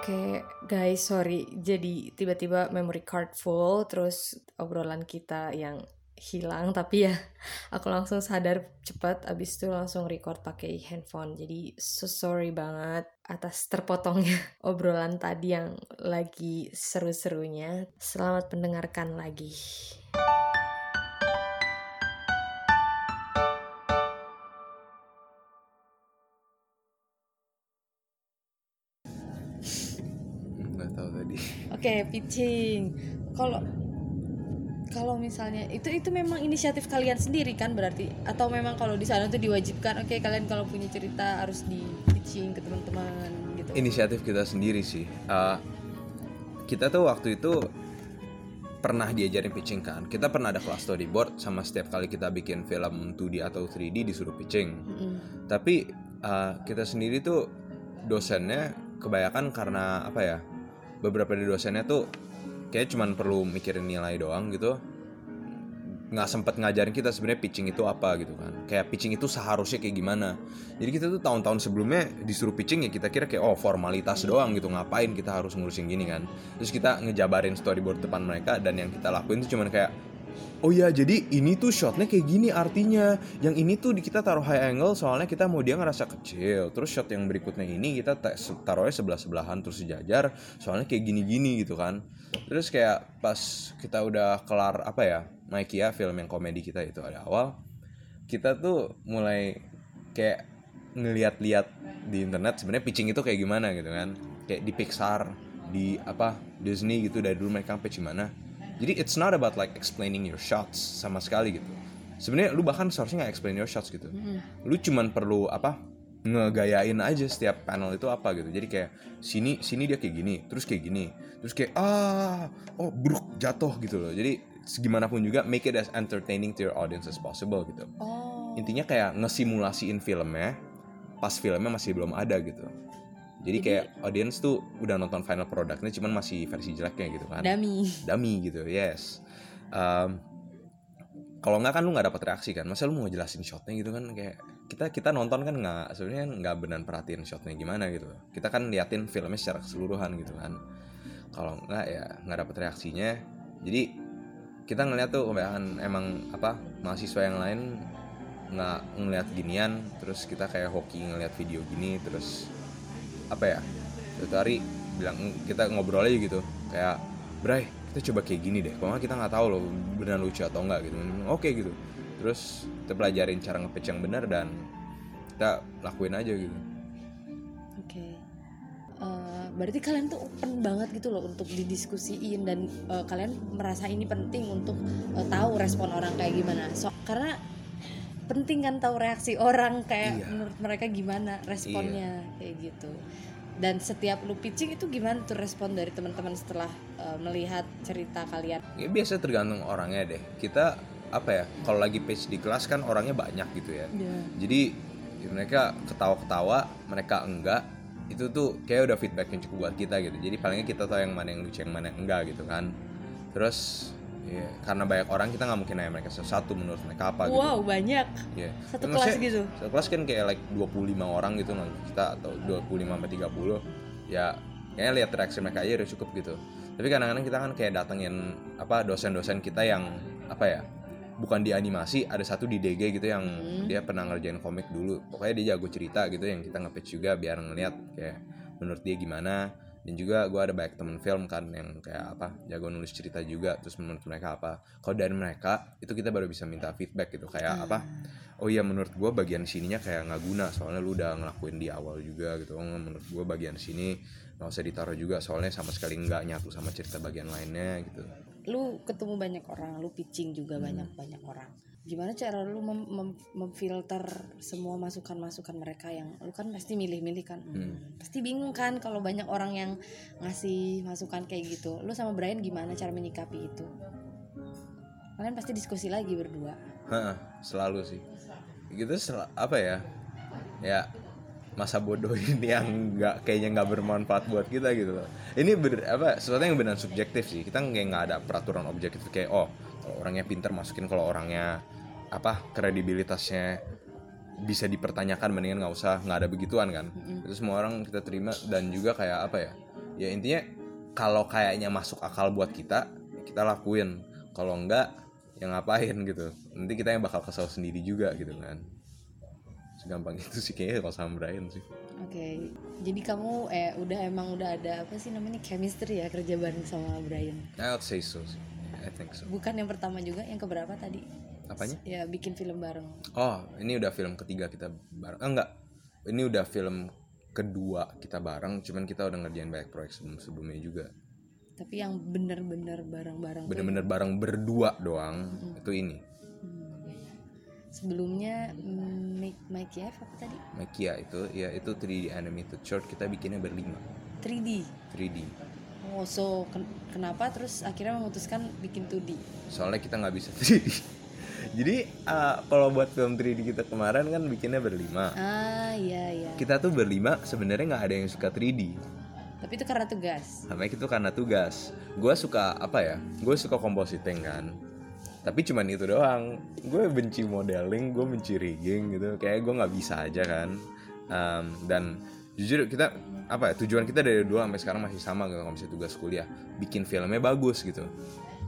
Oke, guys, sorry. Jadi tiba-tiba memory card full, terus obrolan kita yang hilang. Tapi ya, aku langsung sadar cepat. Abis itu langsung record pakai handphone. Jadi so sorry banget atas terpotongnya obrolan tadi yang lagi seru-serunya. Selamat mendengarkan lagi. nggak tahu tadi Oke, pitching. Kalau kalau misalnya itu itu memang inisiatif kalian sendiri kan berarti atau memang kalau di sana tuh diwajibkan oke kalian kalau punya cerita harus di pitching ke teman-teman gitu. inisiatif kita sendiri sih Uh, kita tuh waktu itu pernah diajarin pitching kan kita pernah ada kelas storyboard sama setiap kali kita bikin film 2D atau 3D disuruh pitching Mm-mm. tapi uh, kita sendiri tuh dosennya kebanyakan karena apa ya beberapa dari dosennya tuh kayak cuman perlu mikirin nilai doang gitu. Nggak sempet ngajarin kita sebenarnya pitching itu apa gitu kan. Kayak pitching itu seharusnya kayak gimana. Jadi kita tuh tahun-tahun sebelumnya disuruh pitching ya kita kira kayak oh formalitas doang gitu. Ngapain kita harus ngurusin gini kan. Terus kita ngejabarin storyboard depan mereka dan yang kita lakuin tuh cuman kayak Oh ya, jadi ini tuh shotnya kayak gini artinya. Yang ini tuh kita taruh high angle soalnya kita mau dia ngerasa kecil. Terus shot yang berikutnya ini kita taruhnya sebelah sebelahan terus sejajar. Soalnya kayak gini-gini gitu kan. Terus kayak pas kita udah kelar apa ya, Mikey ya film yang komedi kita itu ada awal, kita tuh mulai kayak ngeliat-liat di internet sebenarnya pitching itu kayak gimana gitu kan. Kayak di Pixar, di apa Disney gitu dari dulu mereka pitch gimana jadi it's not about like explaining your shots sama sekali gitu. Sebenarnya lu bahkan seharusnya nggak explain your shots gitu. Lu cuman perlu apa? ngegayain aja setiap panel itu apa gitu. Jadi kayak sini sini dia kayak gini, terus kayak gini, terus kayak ah oh bruk jatuh gitu loh. Jadi segimanapun juga make it as entertaining to your audience as possible gitu. Oh. Intinya kayak ngesimulasiin filmnya pas filmnya masih belum ada gitu. Jadi kayak audience tuh udah nonton final productnya cuman masih versi jeleknya gitu kan. Dami. dummy gitu yes. Um, kalau nggak kan lu nggak dapat reaksi kan? Masa lu mau ngejelasin shotnya gitu kan? Kayak kita kita nonton kan nggak sebenarnya nggak benar perhatiin shotnya gimana gitu. Kita kan liatin filmnya secara keseluruhan gitu kan. Kalau nggak ya nggak dapat reaksinya. Jadi kita ngeliat tuh kebanyakan emang apa mahasiswa yang lain nggak ngeliat ginian terus kita kayak hoki ngeliat video gini terus apa ya suatu hari bilang kita ngobrol aja gitu. Kayak Bray kita coba kayak gini deh. Kalau kita nggak tahu loh benar lucu atau enggak gitu. Oke gitu. Terus kita pelajarin cara nge-pitch yang benar dan kita lakuin aja gitu. Oke. Eh, berarti kalian tuh open banget gitu loh untuk didiskusiin dan eh, kalian merasa ini penting untuk eh, tahu respon orang kayak gimana. So karena penting kan tahu reaksi orang kayak Iya. menurut mereka gimana responnya kayak gitu. Dan setiap lu pitching itu gimana tuh respon dari teman-teman setelah eh, melihat cerita kalian? ya biasa tergantung orangnya deh kita apa ya kalau lagi pitch di kelas kan orangnya banyak gitu ya jadi ya mereka ketawa-ketawa mereka enggak itu tuh kayak udah feedback yang cukup buat kita gitu jadi palingnya kita tahu yang mana yang lucu yang mana yang enggak gitu kan terus ya, karena banyak orang kita nggak mungkin nanya mereka satu menurut mereka apa gitu. Wow banyak. Ya satu Ya, kelas gitu. satu kelas kan kayak like 25 orang gitu nonton kita atau 25 sampai 30 ya kayaknya lihat reaksi mereka aja udah cukup gitu. Tapi kadang-kadang kita kan kayak datengin apa dosen-dosen kita yang apa ya bukan di animasi ada satu di DG gitu yang Hmm. dia pernah ngerjain komik dulu. Pokoknya dia jago cerita gitu yang kita nge-pitch juga biar ngeliat kayak menurut dia gimana dan juga gue ada banyak temen film kan yang kayak apa jago nulis cerita juga terus menurut mereka apa. Kalau dari mereka itu kita baru bisa minta feedback gitu. Kayak apa oh iya menurut gue bagian sininya kayak nggak guna soalnya lu udah ngelakuin di awal juga gitu. Oh, menurut gue bagian sini nggak usah ditaruh juga soalnya sama sekali nggak nyatu sama cerita bagian lainnya gitu. Lu ketemu banyak orang, lu pitching juga Hmm. banyak banyak orang. Gimana cara lu mem- mem- memfilter semua masukan-masukan mereka yang lu kan pasti milih-milih kan, Hmm. pasti bingung kan kalau banyak orang yang ngasih masukan kayak gitu. Lu sama Brian gimana cara menyikapi itu? Kalian pasti diskusi lagi berdua. Hah, selalu sih gitu sel- apa ya ya masa bodoh ini yang nggak kayaknya nggak bermanfaat buat kita gitu loh ini ber, apa sesuatu yang benar subjektif sih kita kayak nggak ada peraturan objektif kayak oh kalau orangnya pinter masukin kalau orangnya apa kredibilitasnya bisa dipertanyakan mendingan nggak usah nggak ada begituan kan? Itu semua orang kita terima dan juga kayak apa ya ya intinya kalau kayaknya masuk akal buat kita kita lakuin. Kalau enggak ya ngapain gitu. Nanti kita yang bakal kesel sendiri juga gitu kan. Segampang itu sih kayaknya kalau sama Brian sih. Oke, jadi kamu eh udah emang udah ada apa sih namanya chemistry ya kerja bareng sama Brian. I would say so. I think so. Bukan yang pertama juga, yang keberapa tadi? Apanya Ya bikin film bareng. oh ini udah film ketiga kita bareng ah, enggak ini udah film kedua kita bareng cuman kita udah ngerjain banyak proyek sebelum sebelumnya juga Tapi yang bener-bener bareng-bareng. tuh- bener-bener bareng berdua doang itu ini Hmm, iya, iya. Sebelumnya mm, Mike Mike Yev apa tadi? Makia itu ya itu 3D animated short kita bikinnya berlima 3D. 3D Oh, so ken- kenapa terus akhirnya memutuskan bikin 2D? soalnya kita nggak bisa 3D jadi uh, kalau buat film 3D kita kemarin kan bikinnya berlima. Ah, iya iya. kita tuh berlima sebenarnya nggak ada yang suka 3D Tapi itu karena tugas. sama itu karena tugas. Gue suka apa ya gue suka compositing kan. Tapi cuman itu doang. Gue benci modeling gue benci rigging gitu. Kayak gue nggak bisa aja kan. Um, dan jujur kita apa ya tujuan kita dari dulu sampai sekarang masih sama gitu kalau misalnya tugas kuliah. Bikin filmnya bagus gitu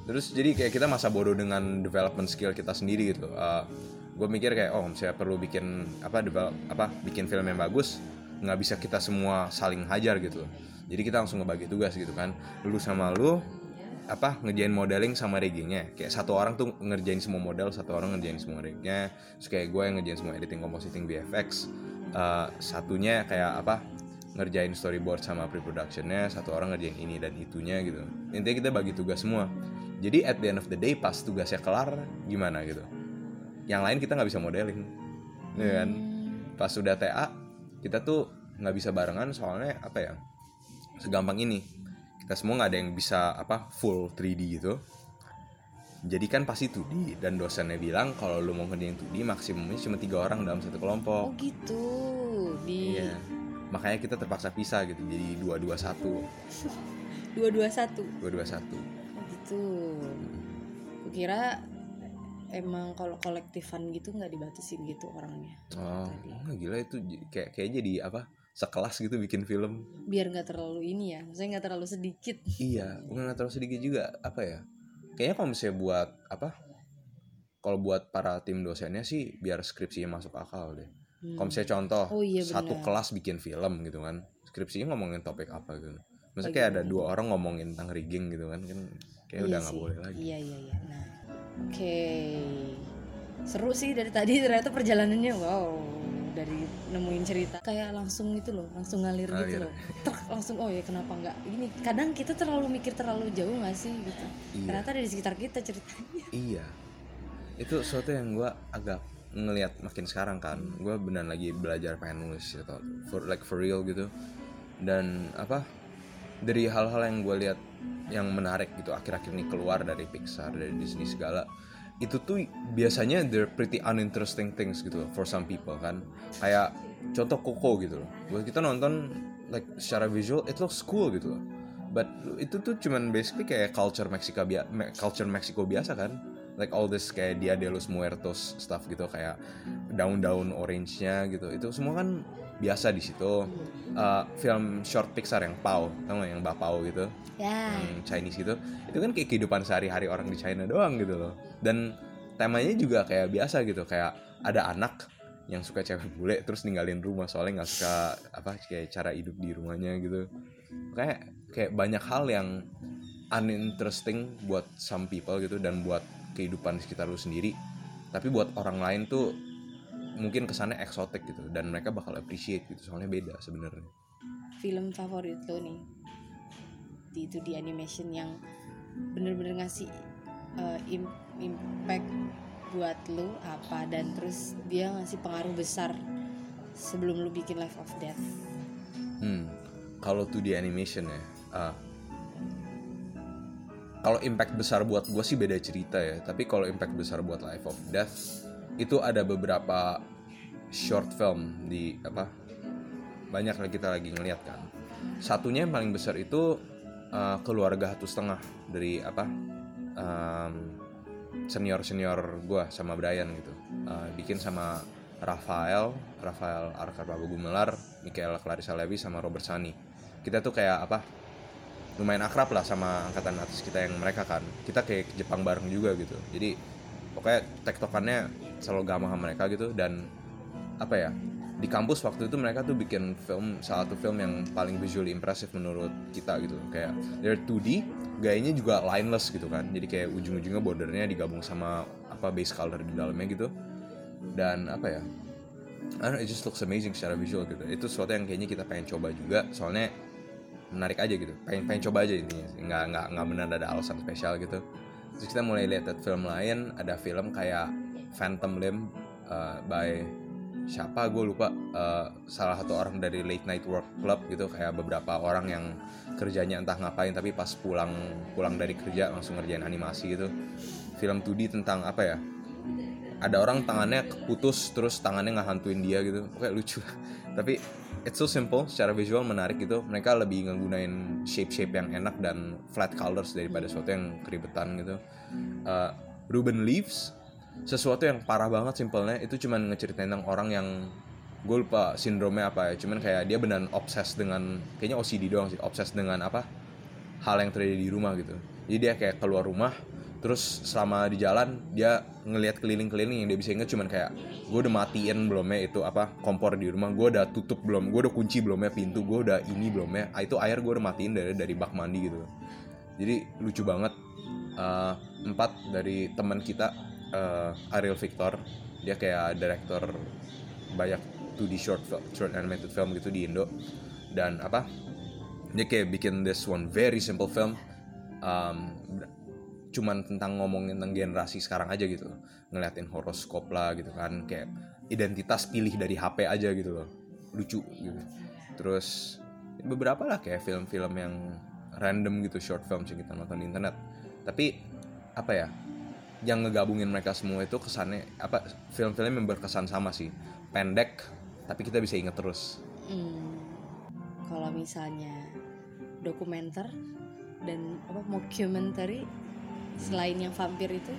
terus jadi kayak kita masa bodoh dengan development skill kita sendiri gitu. Gue mikir kayak oh misalnya perlu bikin apa develop apa bikin film yang bagus nggak bisa kita semua saling hajar gitu jadi kita langsung ngebagi tugas gitu kan. Lu sama lu apa ngerjain modeling sama riggingnya kayak satu orang tuh ngerjain semua model satu orang ngerjain semua riggingnya terus kayak gue yang ngerjain semua editing compositing VFX Eh, satunya kayak apa ngerjain storyboard sama pre-productionnya satu orang ngerjain ini dan itunya gitu. Intinya kita bagi tugas semua jadi at the end of the day pas tugasnya kelar gimana gitu? Yang lain kita nggak bisa modeling ya kan? Pas sudah TA kita tuh nggak bisa barengan soalnya apa ya? Segampang ini. Kita semua nggak ada yang bisa apa full 3D gitu. Jadi kan pasti 2D dan dosennya bilang kalau lu mau ngerjain 2D maksimumnya cuma tiga orang dalam satu Oh kelompok gitu. Di iya. Makanya kita terpaksa pisah gitu jadi dua dua satu. Dua-dua satu. dua dua satu. Oh gitu. Kukira emang kalau kolektifan gitu nggak dibatasin gitu orangnya. oh wah, gila itu kayak kayak jadi apa sekelas gitu bikin film Biar nggak terlalu ini ya. Maksudnya nggak terlalu sedikit. iya nggak terlalu sedikit juga apa ya kayaknya kalau misalnya buat apa kalau buat para tim dosennya sih biar skripsinya masuk akal deh Hmm. kalau misalnya contoh Oh iya, satu benar. kelas bikin film gitu kan skripsinya ngomongin topik apa gitu masa Lagi kayak ada dua orang ngomongin tentang rigging gitu kan kan kayak Iya udah nggak boleh lagi Iya iya iya. Nah, oke. Seru sih dari tadi ternyata perjalanannya wow dari nemuin cerita kayak langsung itu loh langsung ngalir, Ngalir. gitu loh Truk, langsung oh ya kenapa nggak ini kadang kita terlalu mikir terlalu jauh nggak sih gitu Iya. ternyata dari sekitar kita ceritanya Iya, itu sesuatu yang gue agak ngelihat makin sekarang kan. Gue benar lagi belajar pengen nulis gitu, for like for real gitu. Dan apa dari hal-hal yang gue lihat yang menarik gitu akhir-akhir ini keluar dari Pixar dari Disney segala itu tuh biasanya they're pretty uninteresting things gitu for some people kan. Kayak contoh Coco gitu loh. Buat kita nonton like secara visual it looks cool gitu loh. But itu tuh cuman basically kayak culture Meksika bia- Me- culture Meksiko biasa kan. Like all this kayak Dia de los Muertos stuff gitu kayak daun-daun orange-nya gitu. Itu semua kan biasa di situ. Uh, film short Pixar yang Pau tau gak yang Bapau gitu. Ya. Yang Chinese gitu. Itu kan kayak kehidupan sehari-hari orang di China doang gitu loh. Dan temanya juga kayak biasa gitu. Kayak ada anak yang suka cewek bule terus ninggalin rumah soalnya nggak suka apa kayak cara hidup di rumahnya gitu. Kayak kayak banyak hal yang uninteresting buat some people gitu dan buat kehidupan di sekitar lu sendiri. Tapi buat orang lain tuh mungkin kesannya eksotik gitu dan mereka bakal appreciate gitu soalnya beda sebenarnya film favorit lo nih di itu di animation yang bener-bener ngasih uh, im- impact buat lo apa dan terus dia ngasih pengaruh besar sebelum lu bikin Life of Death Hmm, kalau tuh di animation ya, ah, kalau impact besar buat gue sih beda cerita ya. Tapi kalau impact besar buat Life of Death itu ada beberapa short film di apa banyak lagi kita lagi ngeliat kan. Satunya yang paling besar itu ah, keluarga satu setengah dari apa um, senior senior gue sama Brian gitu. Uh, bikin sama Rafael Rafael Arkar Prabu Gumelar Michael Clarissa Levi sama Robert Sani. Kita tuh kayak apa lumayan akrab lah sama angkatan atas kita yang mereka kan. Kita kayak Jepang bareng juga gitu. Jadi pokoknya tektokannya selalu gampang sama mereka gitu dan apa ya di kampus waktu itu mereka tuh bikin film salah satu film yang paling visually impressive menurut kita gitu. Kayak they're 2D gayanya juga lineless gitu kan. Jadi kayak ujung-ujungnya bordernya digabung sama apa base color di dalamnya gitu. Dan apa ya I don't know, it just looks amazing secara visual gitu. Itu sesuatu yang kayaknya kita pengen coba juga soalnya menarik aja gitu. Pengen pengen coba aja intinya nggak nggak nggak benar ada alasan spesial gitu. Terus kita mulai lihat film lain ada film kayak Phantom Limb uh, by siapa? Gue lupa. Uh, salah satu orang dari late night work club gitu. Kayak beberapa orang yang kerjanya entah ngapain tapi pas pulang pulang dari kerja langsung ngerjain animasi gitu. Film 2D tentang apa ya? Ada orang tangannya putus terus tangannya nggak hantuin dia gitu. Kayak lucu. Tapi it's so simple secara visual menarik gitu. Mereka lebih ngegunain shape shape yang enak dan flat colors daripada sesuatu yang keribetan gitu. Uh, Ruben Leaves sesuatu yang parah banget simpelnya itu cuman ngeceritain tentang orang yang gue lupa sindromnya apa ya. Cuman kayak dia benar obses dengan kayaknya OCD doang sih obses dengan apa hal yang terjadi di rumah gitu. Jadi dia kayak keluar rumah terus selama di jalan dia ngelihat keliling-keliling yang dia bisa inget cuman kayak gue udah matiin belum ya itu apa kompor di rumah gue udah tutup belum gue udah kunci belum ya pintu gue udah ini belum ya. Ah, itu air gue udah matiin dari dari bak mandi gitu. Jadi lucu banget Eh, empat dari teman kita eh, Ariel Victor. Dia kayak direktor banyak 2D short fil- short animated film gitu di Indo. Dan apa? Dia kayak bikin this one very simple film um, cuman tentang ngomongin tentang generasi sekarang aja gitu ngeliatin horoskop lah gitu kan kayak identitas pilih dari HP aja gitu loh. Lucu gitu. Terus beberapa lah kayak film-film yang random gitu short film yang kita nonton di internet. Tapi apa ya yang ngegabungin mereka semua itu kesannya apa film-film yang berkesan sama sih. Pendek tapi kita bisa inget terus. Hmm, kalau misalnya dokumenter dan apa mockumentary selain yang vampir itu?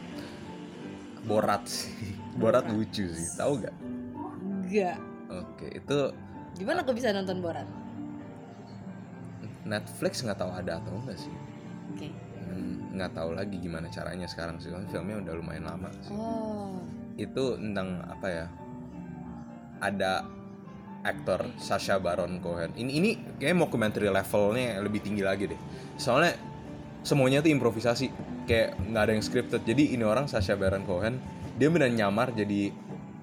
Borat sih. Borat lucu sih. Tahu gak enggak oke itu gimana aku bisa nonton Borat? Netflix nggak tahu ada atau enggak sih nggak tahu lagi gimana caranya sekarang sih. Filmnya udah lumayan lama sih. oh. Itu tentang apa ya? Ada aktor Sasha Baron Cohen. Ini ini kayak mockumentary levelnya lebih tinggi lagi deh. Soalnya semuanya tuh improvisasi. Kayak nggak ada yang scripted. Jadi ini orang Sasha Baron Cohen dia benar nyamar jadi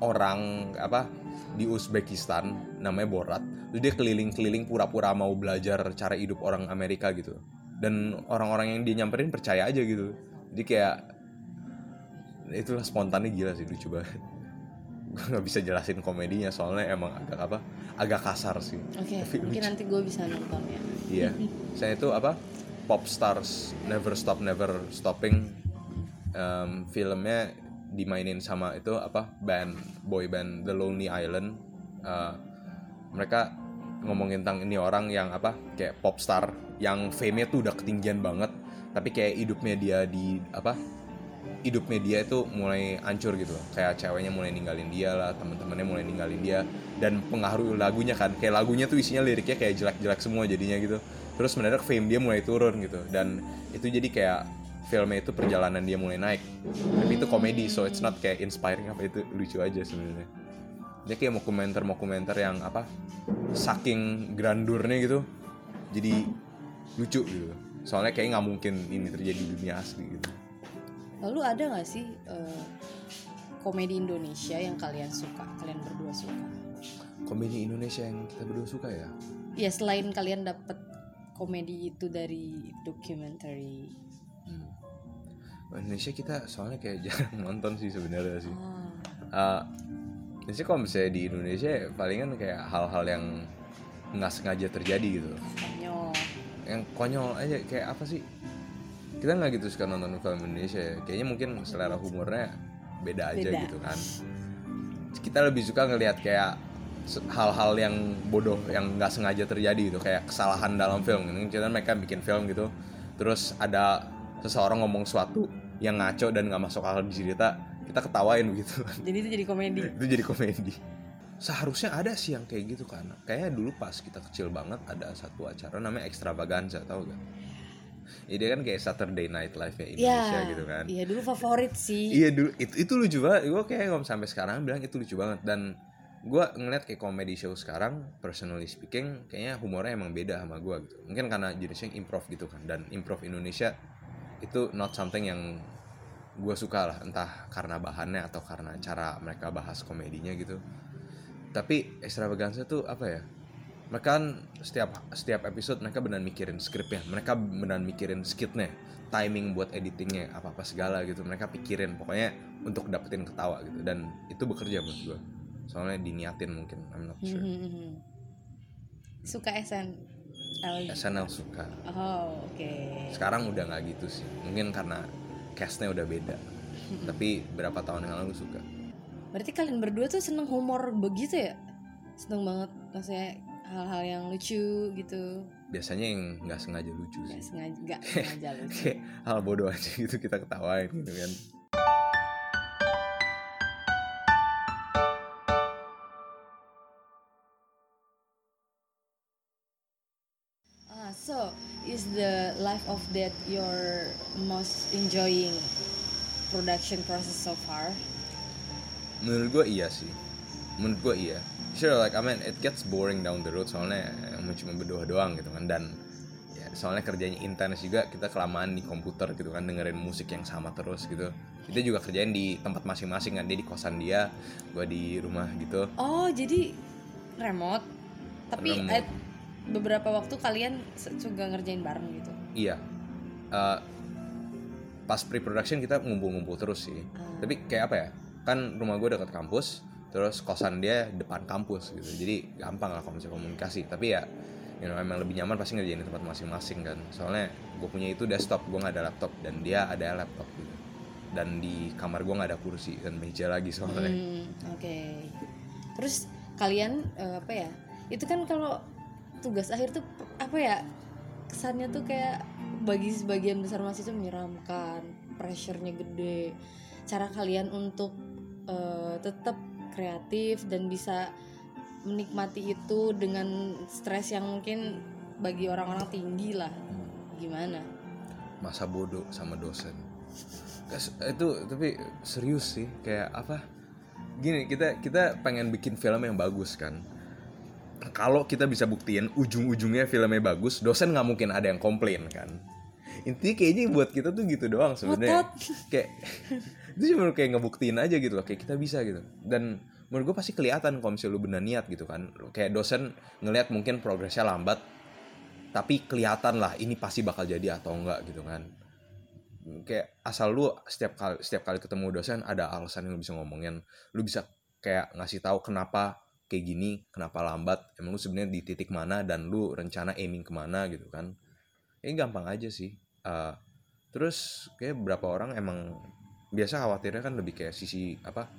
orang apa di Uzbekistan namanya Borat. Terus dia keliling-keliling pura-pura mau belajar cara hidup orang Amerika gitu dan orang-orang yang dia nyamperin percaya aja gitu. Jadi kayak itulah spontannya gila sih lucu banget. Gue nggak bisa jelasin komedinya soalnya emang agak apa agak kasar sih. Oke Tapi mungkin lucu. nanti gue bisa nonton ya. Iya. Saya itu apa pop stars never stop never stopping. Em, filmnya dimainin sama itu apa band boy band The Lonely Island. Eh, mereka ngomongin tentang ini orang yang apa kayak pop star yang fame-nya tuh udah ketinggian banget tapi kayak hidupnya dia di apa hidupnya dia itu mulai hancur gitu kayak ceweknya mulai ninggalin dia lah teman-temannya mulai ninggalin dia dan pengaruh lagunya kan. Kayak lagunya tuh isinya liriknya kayak jelek-jelek semua jadinya gitu. Terus mendadak fame dia mulai turun gitu dan itu jadi kayak filmnya itu perjalanan dia mulai naik. Tapi itu komedi so it's not kayak inspiring apa itu lucu aja sebenarnya dia kayak dokumenter dokumenter yang apa saking grandurnya gitu jadi lucu gitu. Soalnya kayak nggak mungkin ini terjadi di dunia asli gitu. Lalu ada nggak sih eh, komedi Indonesia yang kalian suka kalian berdua suka? Komedi Indonesia yang kita berdua suka ya? Ya selain kalian dapet komedi itu dari documentary. Hmm. Indonesia kita soalnya kayak jarang nonton sih sebenarnya sih. Eh, Indonesia kalau misalnya di Indonesia palingan kayak hal-hal yang nggak sengaja terjadi gitu. Konyol. Yang konyol aja kayak apa sih? Kita nggak gitu suka nonton film Indonesia ya. Kayaknya mungkin selera humornya beda aja Beda. gitu kan. Kita lebih suka ngelihat kayak hal-hal yang bodoh yang nggak sengaja terjadi gitu. Kayak kesalahan dalam film. Gitu kita mereka bikin film gitu. Terus ada seseorang ngomong suatu yang ngaco dan nggak masuk akal di cerita kita ketawain begitu jadi itu jadi komedi. Itu jadi komedi. Seharusnya ada sih yang kayak gitu kan. Kayaknya dulu pas kita kecil banget ada satu acara namanya extravaganza tau gak? Ya dia kan kayak Saturday Night Live ya Indonesia ya gitu kan. Iya dulu favorit sih. Iya dulu itu itu lucu banget. Gue kayak ngom sampai sekarang bilang itu lucu banget. Dan gue ngeliat kayak comedy show sekarang personally speaking kayaknya humornya emang beda sama gue gitu. Mungkin karena jenisnya improv gitu kan. Dan improv Indonesia itu not something yang gue suka lah entah karena bahannya atau karena cara mereka bahas komedinya gitu. Tapi extravaganza tuh apa ya mereka kan setiap setiap episode mereka benar mikirin skripnya mereka benar mikirin skitnya timing buat editingnya apa apa segala gitu. Mereka pikirin pokoknya untuk dapetin ketawa gitu. Dan itu bekerja menurut gue soalnya diniatin mungkin I'm not sure. Mhm. suka SN SNL suka. Oh oke. Sekarang udah nggak gitu sih. Mungkin karena castnya udah beda. Tapi berapa tahun yang lalu suka. Berarti kalian berdua tuh seneng humor begitu ya? Seneng banget maksudnya hal-hal yang lucu gitu. Biasanya yang nggak sengaja lucu nggak sih. sengaja nggak sengaja lucu. kayak hal bodoh aja gitu kita ketawain gitu kan. Ah, so is the life of that your most enjoying production process so far? menurut gue iya sih menurut gue iya sure like I mean it gets boring down the road soalnya emang cuma berdua doang gitu kan dan ya soalnya kerjanya intens juga kita kelamaan di komputer gitu kan dengerin musik yang sama terus gitu kita juga kerjain di tempat masing-masing kan dia di kosan dia gue di rumah gitu Oh, jadi remote. Tapi Remote. Beberapa waktu kalian juga ngerjain bareng gitu. iya. Eh, pas pre-production kita ngumpul-ngumpul terus sih. Tapi kayak apa ya? Kan rumah gue dekat kampus terus kosan dia depan kampus gitu. Jadi gampang lah misalnya komunikasi. Tapi ya you know, emang lebih nyaman pasti ngerjain di tempat masing-masing kan. Soalnya gue punya itu desktop gue nggak ada laptop. Dan dia ada laptop gitu. Dan di kamar gue nggak ada kursi dan meja lagi soalnya. Hmm, oke. Terus kalian eh, apa ya? Itu kan kalau tugas akhir tuh apa ya? Kesannya tuh kayak bagi sebagian besar mahasiswa menyeramkan, pressure-nya gede. Cara kalian untuk eh, tetap kreatif dan bisa menikmati itu dengan stres yang mungkin bagi orang-orang tinggi lah. Gimana? masa bodoh sama dosen itu tapi serius sih kayak apa gini kita kita pengen bikin film yang bagus kan kalau kita bisa buktiin ujung-ujungnya filmnya bagus dosen nggak mungkin ada yang komplain kan? Intinya kayaknya buat kita tuh gitu doang sebenarnya. Kayak itu cuma kayak ngebuktiin aja gitu loh kayak kita bisa gitu. Dan menurut gue pasti kelihatan kalau misalnya lu benar niat gitu kan. Kayak dosen ngelihat mungkin progresnya lambat tapi kelihatan lah ini pasti bakal jadi atau enggak gitu kan. Kayak asal lu setiap kali setiap kali ketemu dosen ada alasan yang lu bisa ngomongin. Lu bisa kayak ngasih tahu kenapa kayak gini kenapa lambat? Emang lu sebenarnya di titik mana dan lu rencana aiming ke mana gitu kan? Ini gampang aja sih. Eh, terus kayak beberapa orang emang biasa khawatirnya kan lebih kayak sisi apa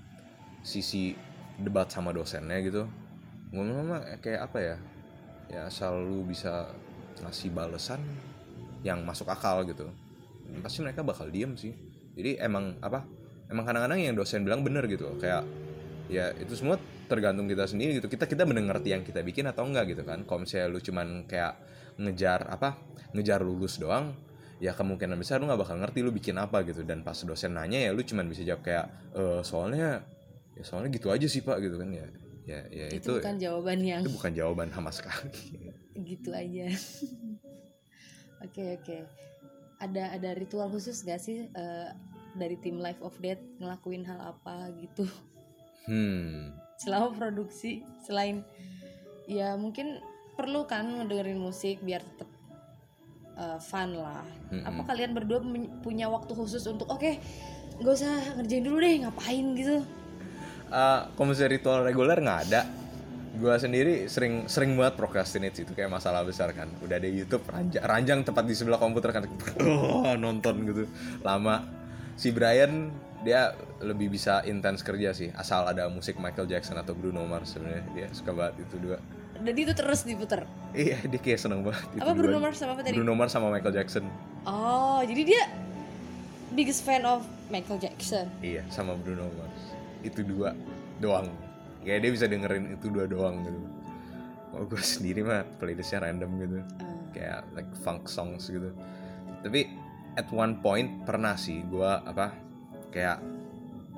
sisi debat sama dosennya gitu. Ngomong-ngomong kayak apa ya? Ya asal lu bisa ngasih balesan yang masuk akal gitu pasti mereka bakal diem sih. Jadi emang apa emang kadang-kadang yang dosen bilang bener gitu kayak ya itu semua tergantung kita sendiri gitu. Kita kita bener ngerti yang kita bikin atau enggak gitu kan. Kalau misalnya lu cuman kayak ngejar apa ngejar lulus doang ya kemungkinan besar lu nggak bakal ngerti lu bikin apa gitu. Dan pas dosen nanya ya lu cuman bisa jawab kayak "Eh, soalnya ya soalnya gitu aja sih pak gitu kan. Ya ya ya itu, itu bukan jawaban yang itu bukan jawaban sama sekali. Gitu aja. Oke oke. Ada ada ritual khusus gak sih eh, dari tim Life of Death ngelakuin hal apa gitu hmm. Selama produksi selain ya mungkin perlu kan ngedengerin musik biar tetap eh, fun lah. Mm-mm. apa kalian berdua punya waktu khusus untuk oke nggak usah ngerjain dulu deh ngapain? gitu? Eh, kalau misalnya ritual reguler? Nggak ada. Gue sendiri sering sering banget procrastinate itu kayak masalah besar kan. Udah ada YouTube ranjang, ranjang tepat di sebelah komputer kan. Oh, nonton gitu. Lama. Si Brian dia lebih bisa intens kerja sih asal ada musik Michael Jackson atau Bruno Mars sebenarnya. Dia suka banget itu dua. Dan itu terus diputer? Iya dia kayak seneng banget itu apa Bruno. Mars sama apa tadi? Bruno Mars sama Michael Jackson. Oh jadi dia biggest fan of Michael Jackson? Iya sama Bruno Mars. Itu dua doang. Kayak dia bisa dengerin itu dua doang gitu. Kalau gue sendiri mah playlistnya random gitu. Ah, kayak like funk songs gitu. Tapi at one point pernah sih gue apa kayak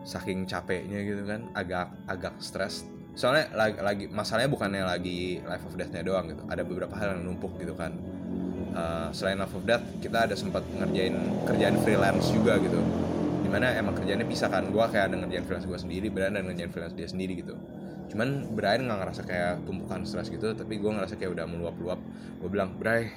saking capeknya gitu kan agak agak stres soalnya lagi, lagi masalahnya bukannya lagi life of death-nya doang gitu ada beberapa hal yang numpuk gitu kan. Eh, selain life of death kita ada sempat ngerjain kerjaan freelance juga gitu. Di mana emang kerjanya bisa kan gue kayak ada ngerjain freelance gue sendiri Brian ada ngerjain freelance dia sendiri gitu. Cuman Brian nggak ngerasa kayak tumpukan stres gitu tapi gue ngerasa kayak udah meluap-luap. Gue bilang Bray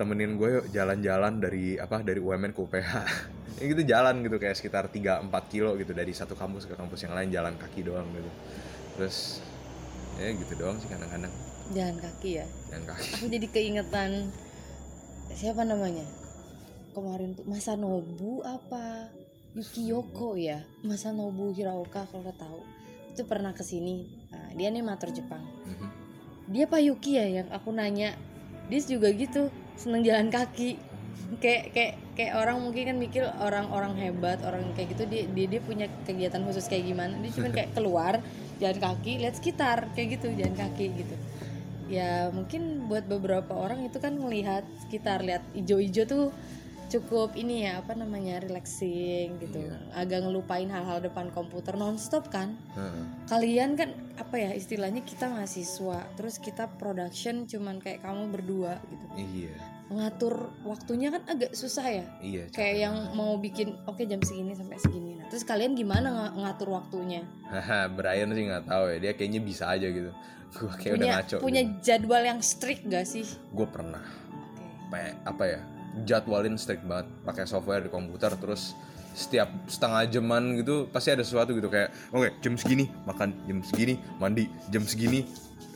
temenin gue yuk jalan-jalan dari apa dari UMN ke UPH ya gitu jalan gitu kayak sekitar 3-4 kilo gitu dari satu kampus ke kampus yang lain jalan kaki doang gitu. Terus ya gitu doang sih kadang-kadang. Jalan kaki ya? Jalan kaki. Aku jadi keingetan siapa namanya? Kemarin tuh Masanobu apa? Yukiyoko ya? Masanobu Hiraoka kalau tahu. Itu pernah ke sini nah, dia animator Jepang. Mhm. dia Pak Yuki ya yang aku nanya. Dia juga gitu seneng jalan kaki kayak kayak kayak orang mungkin kan mikir orang-orang hebat orang kayak gitu dia, dia dia punya kegiatan khusus kayak gimana. Dia cuma kayak keluar jalan kaki lihat sekitar kayak gitu jalan kaki gitu. Ya mungkin buat beberapa orang itu kan melihat sekitar lihat ijo-ijo tuh cukup ini ya apa namanya relaxing gitu. Agak ngelupain hal-hal depan komputer nonstop kan. Heeh. kalian kan apa ya istilahnya kita mahasiswa terus kita production cuman kayak kamu berdua gitu. Iya. Ngatur waktunya kan agak susah ya. Iya kayak yang mau bikin oke jam segini sampai segini. Nah terus kalian gimana nga- ngatur waktunya? Haha, Brian sih nggak tahu ya. Dia kayaknya bisa aja gitu. Gue kayak udah punya ngaco punya jadwal yang strict gak sih? Gue pernah. Oke. Pe- apa ya jadwalin strict banget. Pakai software di komputer terus setiap setengah jaman gitu pasti ada sesuatu gitu. Kayak oke jam segini makan jam segini mandi jam segini.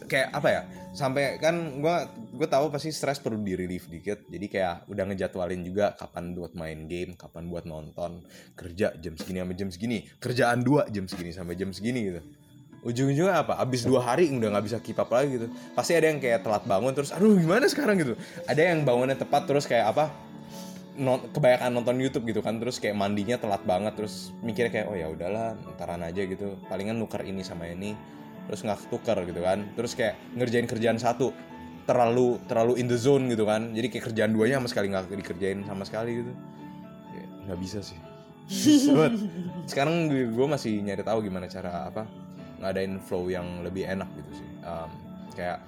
Kayak apa ya? Sampai kan gue gue tahu pasti stres perlu di relief dikit. Jadi kayak udah ngejadwalin juga kapan buat main game kapan buat nonton. Kerja jam segini sampai jam segini. Kerjaan dua jam segini sampai jam segini gitu ujung-ujungnya apa? Abis dua hari udah nggak bisa keep up lagi gitu. Pasti ada yang kayak telat bangun terus aduh gimana sekarang? gitu. Ada yang bangunnya tepat terus kayak apa non- kebanyakan nonton YouTube gitu kan terus kayak mandinya telat banget terus mikirnya kayak oh ya udahlah ntaran aja gitu. Palingan nuker ini sama ini terus nggak tuker gitu kan. Terus kayak ngerjain kerjaan satu terlalu terlalu in the zone gitu kan. Jadi kayak kerjaan duanya sama sekali nggak dikerjain sama sekali gitu. Nggak bisa sih. Sekarang gue, gue masih nyari tahu gimana cara apa ngadain flow yang lebih enak gitu sih. Em, kayak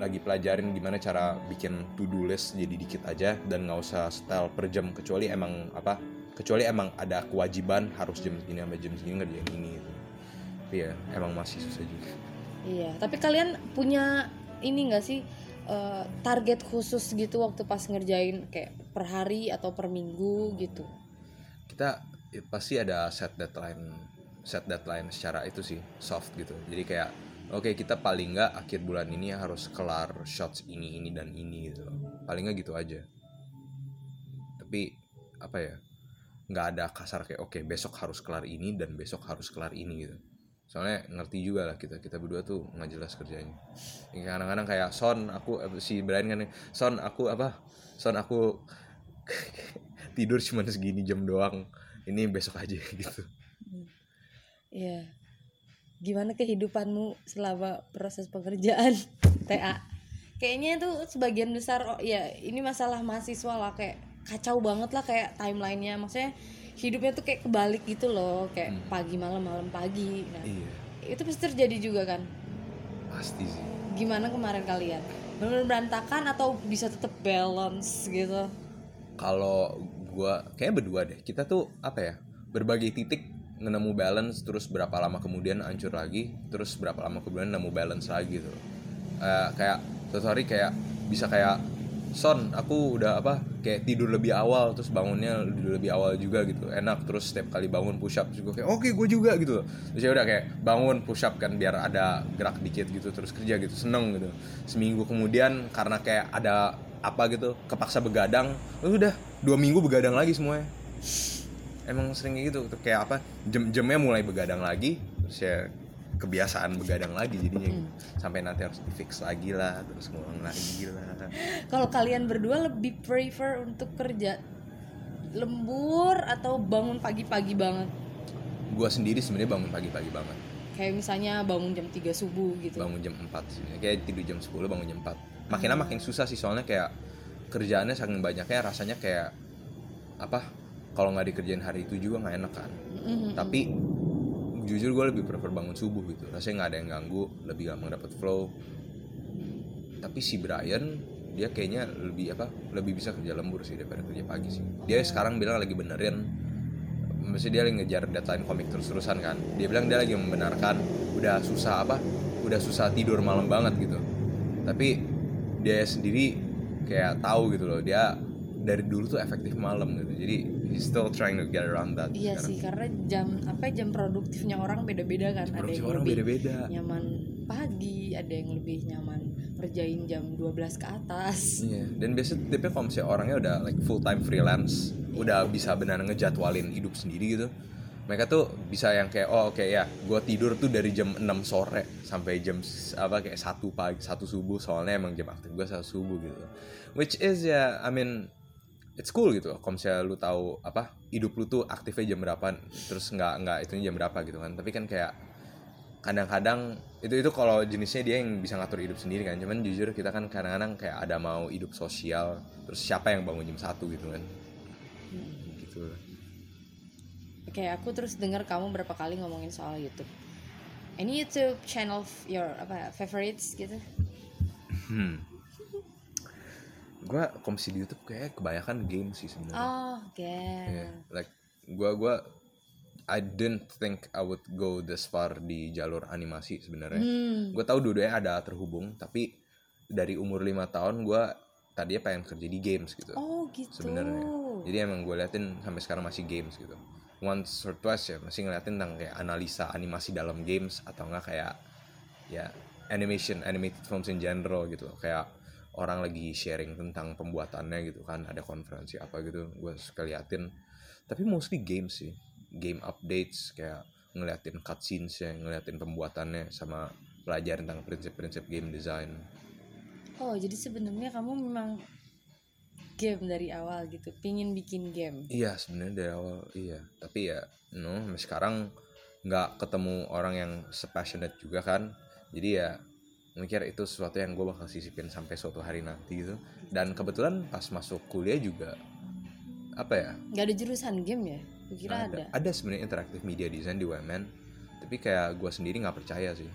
lagi pelajarin gimana cara bikin to do list jadi dikit aja dan nggak usah style per jam kecuali emang apa kecuali emang ada kewajiban harus jam segini sampai jam segini ngerjain ini gitu. Tapi ya emang masih susah juga. Iya tapi kalian punya ini gak sih eh, target khusus gitu waktu pas ngerjain kayak per hari atau per minggu gitu? Kita ya, pasti ada set deadline set deadline secara itu sih soft gitu. Jadi kayak oke kita paling nggak akhir bulan ini harus kelar shots ini ini dan ini gitu. Paling nggak gitu aja. Tapi apa ya nggak ada kasar kayak oke besok harus kelar ini dan besok harus kelar ini gitu. Soalnya ngerti juga lah kita kita berdua tuh nggak jelas kerjanya. Ya, kadang-kadang kayak son aku eh, si Brian kan son aku apa son aku tidur cuma segini jam doang. Ini besok aja gitu Iya. Gimana kehidupanmu selama proses pengerjaan TA? Kayaknya tuh sebagian besar oh ya ini masalah mahasiswa lah kayak kacau banget lah kayak timelinenya. Maksudnya hidupnya tuh kayak kebalik gitu loh kayak pagi malam malam pagi. Nah iya. itu pasti terjadi juga kan? Pasti sih. Gimana kemarin kalian? Benar berantakan atau bisa tetap balance gitu? Kalau gua kayaknya berdua deh. Kita tuh apa ya berbagai titik nemu balance terus berapa lama kemudian hancur lagi terus berapa lama kemudian nemu balance lagi tuh Eh, kayak suatu hari kayak bisa kayak son aku udah apa kayak tidur lebih awal terus bangunnya lebih, lebih awal juga gitu. Enak terus setiap kali bangun push up juga kayak oke gue juga gitu. Terus ya udah kayak bangun push up kan biar ada gerak dikit gitu terus kerja gitu seneng gitu. Seminggu kemudian karena kayak ada apa gitu kepaksa begadang oh udah dua minggu begadang lagi semuanya emang sering gitu tuh kayak apa jam-jamnya mulai begadang lagi terus ya kebiasaan begadang lagi jadinya gitu. sampai nanti harus di fix lagi lah terus ngulang lagi lah. Kalau kalian berdua lebih prefer untuk kerja lembur atau bangun pagi-pagi banget? Gue sendiri sebenarnya bangun pagi-pagi banget. Kayak misalnya bangun jam 3 subuh gitu. Bangun jam 4 sih. Kayak tidur jam 10 bangun jam 4 makin lama makin susah sih soalnya kayak kerjaannya saking banyaknya rasanya kayak apa kalau nggak dikerjain hari itu juga nggak enak kan. Mhm. tapi jujur gue lebih prefer bangun subuh gitu. Rasanya nggak ada yang ganggu lebih gampang dapat flow. Tapi si Brian dia kayaknya lebih apa lebih bisa kerja lembur sih daripada kerja pagi sih. Dia sekarang bilang lagi benerin mesti dia lagi ngejar deadline komik terus-terusan kan. Dia bilang dia lagi membenarkan udah susah apa udah susah tidur malam banget gitu. Tapi dia sendiri kayak tahu gitu loh dia dari dulu tuh efektif malam gitu. Jadi he's still trying to get around that Iya sekarang. sih karena jam apa ya, jam produktifnya orang beda-beda kan ada Produksi yang orang lebih beda-beda nyaman pagi ada yang lebih nyaman kerjain jam 12 ke atas Iya, dan biasanya tipe kalau misalnya orangnya udah like full time freelance, udah bisa benar ngejadwalin hidup sendiri gitu. Mereka tuh bisa yang kayak oh oke ya, gue tidur tuh dari jam 6 sore sampai jam apa kayak satu pagi, satu subuh soalnya emang jam aktif gue satu subuh gitu. Which is ya, I mean it's cool gitu. Kalau misalnya lu tahu apa hidup lu tuh aktifnya jam berapa, terus nggak nggak itu jam berapa gitu kan. Tapi kan kayak kadang-kadang itu itu kalau jenisnya dia yang bisa ngatur hidup sendiri kan cuman jujur kita kan kadang-kadang kayak ada mau hidup sosial terus siapa yang bangun jam satu gitu kan gitu Oke, aku terus dengar kamu berapa kali ngomongin soal YouTube. Any YouTube channel your apa favorites gitu? hmm. Gue komisi di YouTube kayak kebanyakan game sih sebenarnya Oh, game. Yeah, like gue gua I didn't think I would go this far di jalur animasi sebenarnya Hmm. gue tahu dua-duanya ada terhubung tapi dari umur lima tahun gue tadinya pengen kerja di games gitu Oh, gitu. sebenarnya jadi emang gue liatin sampai sekarang masih games gitu once or twice ya masih ngeliatin tentang kayak analisa animasi dalam games atau enggak kayak ya animation animated films in general gitu loh. kayak orang lagi sharing tentang pembuatannya gitu kan ada konferensi apa gitu gue suka liatin tapi mostly games sih game updates kayak ngeliatin cutscenes ya ngeliatin pembuatannya sama belajar tentang prinsip-prinsip game design. Oh, jadi sebenarnya kamu memang game dari awal gitu, pingin bikin game. Iya sebenarnya dari awal iya. Tapi ya no sampai sekarang nggak ketemu orang yang sepassionate juga kan. Jadi ya mikir itu sesuatu yang gue bakal sisipin sampai suatu hari nanti gitu. Dan kebetulan pas masuk kuliah juga apa ya? Gak ada jurusan game ya? Kukira ada. ada. Sebenarnya interaktif media design di UMN tapi kayak gue sendiri nggak percaya sih.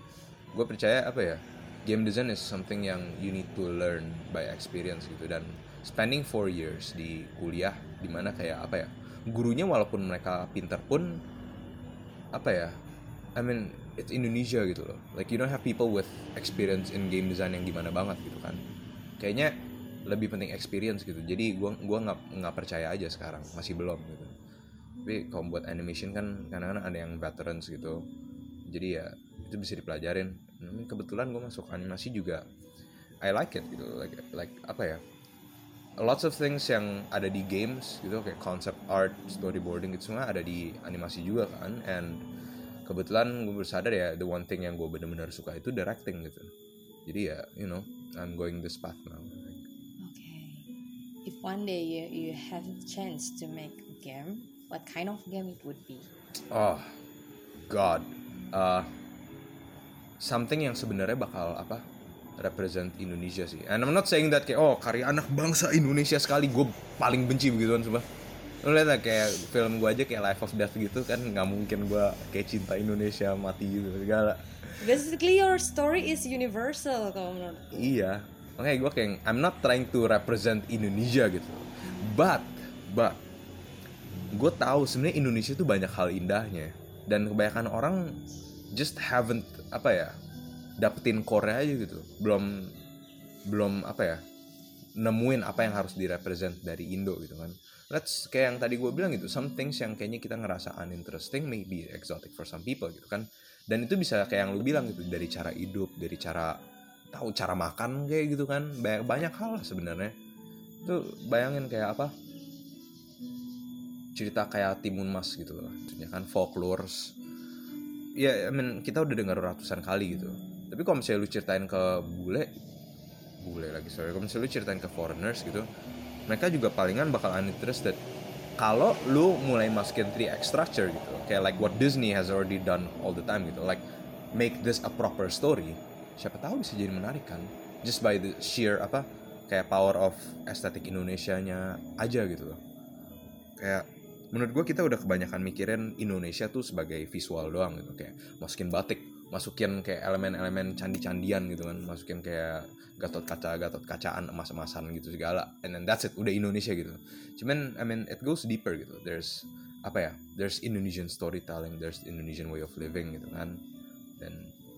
Gue percaya apa ya? Game design is something yang you need to learn by experience gitu. Dan spending four years di kuliah di mana kayak apa ya? Gurunya walaupun mereka pinter pun apa ya? I mean it's Indonesia gitu loh. Like you don't have people with experience in game design yang gimana banget gitu kan. Kayaknya lebih penting experience gitu. Jadi gua gua nggak nggak percaya aja sekarang. Masih belum gitu. Tapi kalau buat animation kan kadang-kadang ada yang veterans gitu. Jadi ya itu bisa dipelajarin. Kebetulan gue masuk animasi juga I like it gitu. Like like apa ya? Lots of things yang ada di games gitu. Kayak concept art storyboarding itu semua ada di animasi juga kan. And kebetulan gue bersadar ya the one thing yang gue bener-bener suka itu directing gitu jadi ya you know I'm going this path now Okay. If one day you, you have a chance to make a game, what kind of game it would be? Oh, God, uh, something yang sebenarnya bakal apa represent Indonesia sih. And I'm not saying that kayak oh karya anak bangsa Indonesia sekali gue paling benci begituan sumpah. Lu lihat lah, kayak film gue aja kayak Life of Death gitu kan nggak mungkin gue kayak cinta Indonesia mati gitu segala. Basically your story is universal kalau menurut. Iya, makanya gue kayak I'm not trying to represent Indonesia gitu. But, but gue tahu sebenarnya Indonesia tuh banyak hal indahnya dan kebanyakan orang just haven't apa ya dapetin core aja gitu belum belum apa ya nemuin apa yang harus direpresent dari Indo gitu kan let's kayak yang tadi gue bilang gitu some things yang kayaknya kita ngerasa uninteresting maybe exotic for some people gitu kan. Dan itu bisa kayak yang lu bilang gitu dari cara hidup dari cara tahu cara makan kayak gitu kan. Banyak banyak hal lah sebenarnya. Tuh bayangin kayak apa? Cerita kayak Timun Mas gitu loh maksudnya kan folklores. Ya I mean, kita udah dengar ratusan kali gitu. Tapi kalau misalnya lu ceritain ke bule bule lagi sorry. Kalau misalnya lu ceritain ke foreigners gitu mereka juga palingan bakal uninterested. Kalau lu mulai masukin 3x structure gitu kayak like what Disney has already done all the time gitu like make this a proper story siapa tahu bisa jadi menarik kan? Just by the sheer apa kayak power of estetik Indonesia-nya aja gitu loh. Kayak menurut gue kita udah kebanyakan mikirin Indonesia tuh sebagai visual doang gitu kayak masukin batik masukin kayak elemen-elemen candi-candian gitu kan masukin kayak gatot kaca gatot kacaan emas-emasan gitu segala and then that's it udah Indonesia gitu. Cuman I mean it goes deeper gitu. There's apa ya there's Indonesian storytelling there's Indonesian way of living gitu kan. Dan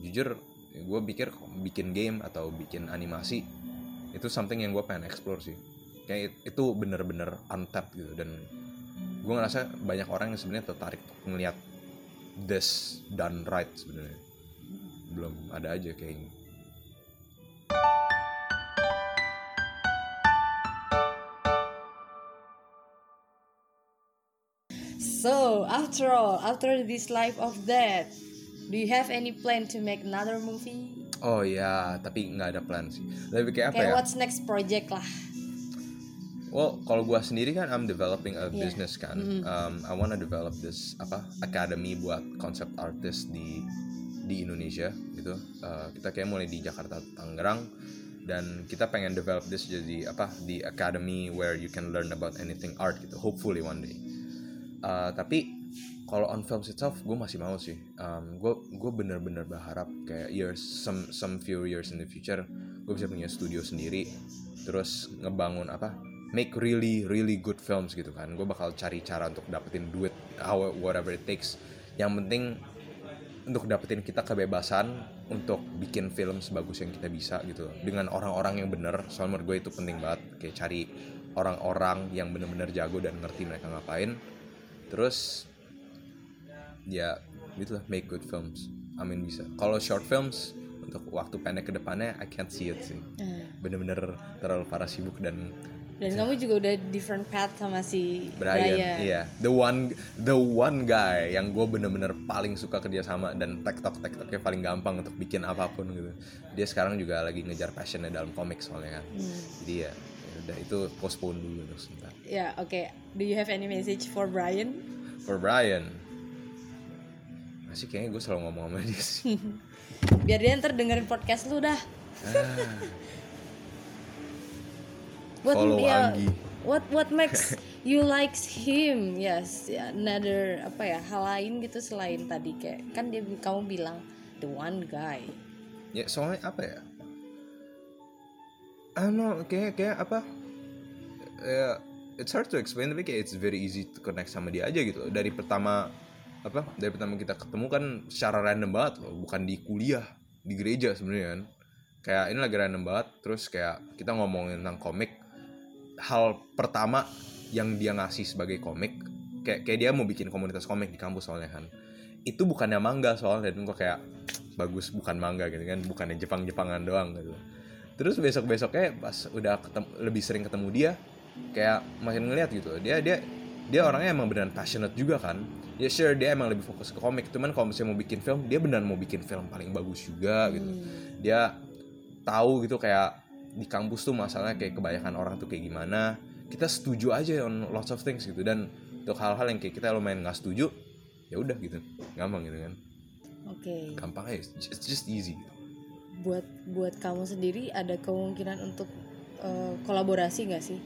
jujur gue pikir bikin game atau bikin animasi itu something yang gue pengen explore sih. Kayak itu bener-bener untapped gitu. Dan gue ngerasa banyak orang yang sebenarnya tertarik ngelihat this done right sebenarnya belum ada aja kayaknya So, after all, after this life of death, do you have any plan to make another movie? oh ya tapi nggak ada plan sih lebih kayak apa Kayak ya what's next project lah. Well, kalau gua sendiri kan I'm developing a Yeah. business kan. Um, I wanna develop this apa academy buat concept artist di di Indonesia gitu. Uh, kita kayak mulai di Jakarta Tangerang dan kita pengen develop this jadi apa di academy where you can learn about anything art gitu. Hopefully one day. Uh, tapi kalau on films itself gue masih mau sih. Um, gue gue bener-bener berharap kayak years some some few years in the future gue bisa punya studio sendiri terus ngebangun apa make really really good films gitu kan gue bakal cari cara untuk dapetin duit how whatever it takes yang penting untuk dapetin kita kebebasan untuk bikin film sebagus yang kita bisa gitu. Loh. dengan orang-orang yang bener soalnya menurut gue itu penting banget. Kayak cari orang-orang yang bener-bener jago dan ngerti mereka ngapain. Terus ya gitu lah make good films. Amin bisa. Kalau short films untuk waktu pendek ke depannya I can't see it sih. Eh, bener-bener terlalu parah sibuk dan Dan kamu juga udah different path sama si Brian, Brian. iya the one the one guy yang gue bener-bener paling suka kerja sama dan tektok tektoknya paling gampang untuk bikin apa pun gitu dia sekarang juga lagi ngejar passionnya dalam komik soalnya kan Hmm. jadi ya ya udah itu postpone dulu untuk sebentar Ya, oke. Do you have any message for Brian? for Brian masih kayaknya gue selalu ngomong sama dia sih Biar dia ntar dengerin podcast lu dah. Ah, What Follow ya, Anggi. What what makes you likes him? Yes, ya, another apa ya hal lain gitu selain tadi kayak kan dia kamu bilang the one guy. ya soalnya apa ya I don't know kayak kayak apa ya it's hard to explain tapi kayak it's very easy to connect sama dia aja gitu loh. dari pertama apa dari pertama kita ketemu kan secara random banget loh bukan di kuliah di gereja sebenarnya kan kayak ini lagi random banget terus kayak kita ngomongin tentang komik hal pertama yang dia ngasih sebagai komik kayak kayak dia mau bikin komunitas komik di kampus soalnya kan. Itu bukannya mangga soalnya dan gue kayak bagus bukan mangga gitu kan. Bukannya Jepang Jepangan doang gitu. Terus besok besoknya pas udah ketemu, lebih sering ketemu dia kayak makin ngeliat gitu. Dia dia dia orangnya emang beneran passionate juga kan. Ya sure dia emang lebih fokus ke komik cuman kalau misalnya mau bikin film dia beneran mau bikin film paling bagus juga gitu. Dia tahu gitu kayak di kampus tuh masalahnya kayak kebanyakan orang tuh kayak gimana. Kita setuju aja on lots of things gitu. Dan untuk hal-hal yang kayak kita lumayan nggak setuju ya udah gitu. Gampang gitu kan. Oke. gampang aja. It's just easy gitu. Buat buat kamu sendiri ada kemungkinan untuk eh, kolaborasi nggak sih?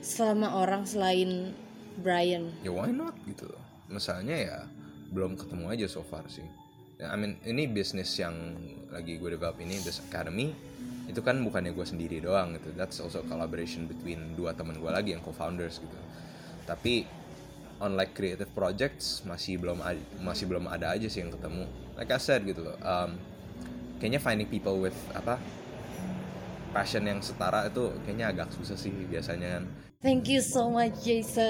Selama orang selain Brian? ya why not gitu. Misalnya ya belum ketemu aja so far sih. Ya, I mean ini bisnis yang lagi gue develop ini this academy itu kan bukannya gue sendiri doang gitu that's also collaboration between dua teman gue lagi yang co-founders gitu tapi on like creative projects masih belum ada, masih belum ada aja sih yang ketemu like I said gitu loh um, kayaknya finding people with apa passion yang setara itu kayaknya agak susah sih biasanya kan Thank you so much Jason.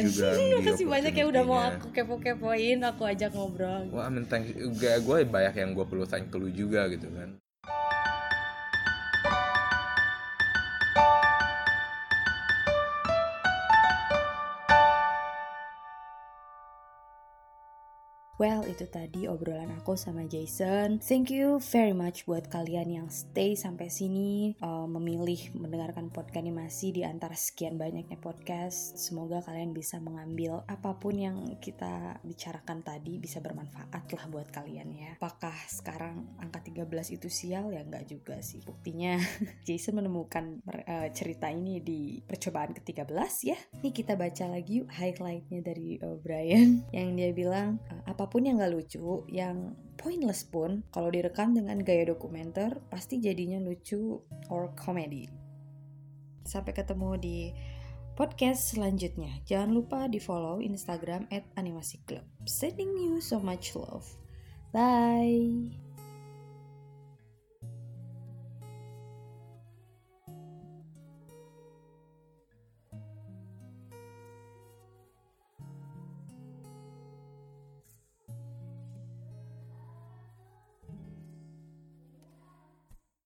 Thank you juga, Makasih banyak ya udah mau aku kepo-kepoin, aku ajak ngobrol. Wah, I mean, thank gue gue banyak yang gue perlu thank ke lu juga gitu kan. Well, itu tadi obrolan aku sama Jason. Thank you very much buat kalian yang stay sampai sini, uh, memilih mendengarkan podcast animasi di antara sekian banyaknya podcast. Semoga kalian bisa mengambil apa pun yang kita bicarakan tadi bisa bermanfaat lah buat kalian ya. Apakah sekarang angka 13 itu sial? Ya enggak juga sih. Buktinya Jason menemukan uh, cerita ini di percobaan ke-13 ya. Nih kita baca lagi yuk highlightnya dari uh, Brian yang dia bilang uh, apa apa pun yang gak lucu, yang pointless pun, kalau direkam dengan gaya dokumenter, pasti jadinya lucu or komedi. Sampai ketemu di podcast selanjutnya. Jangan lupa di follow Instagram at animasi club. Sending you so much love. Bye.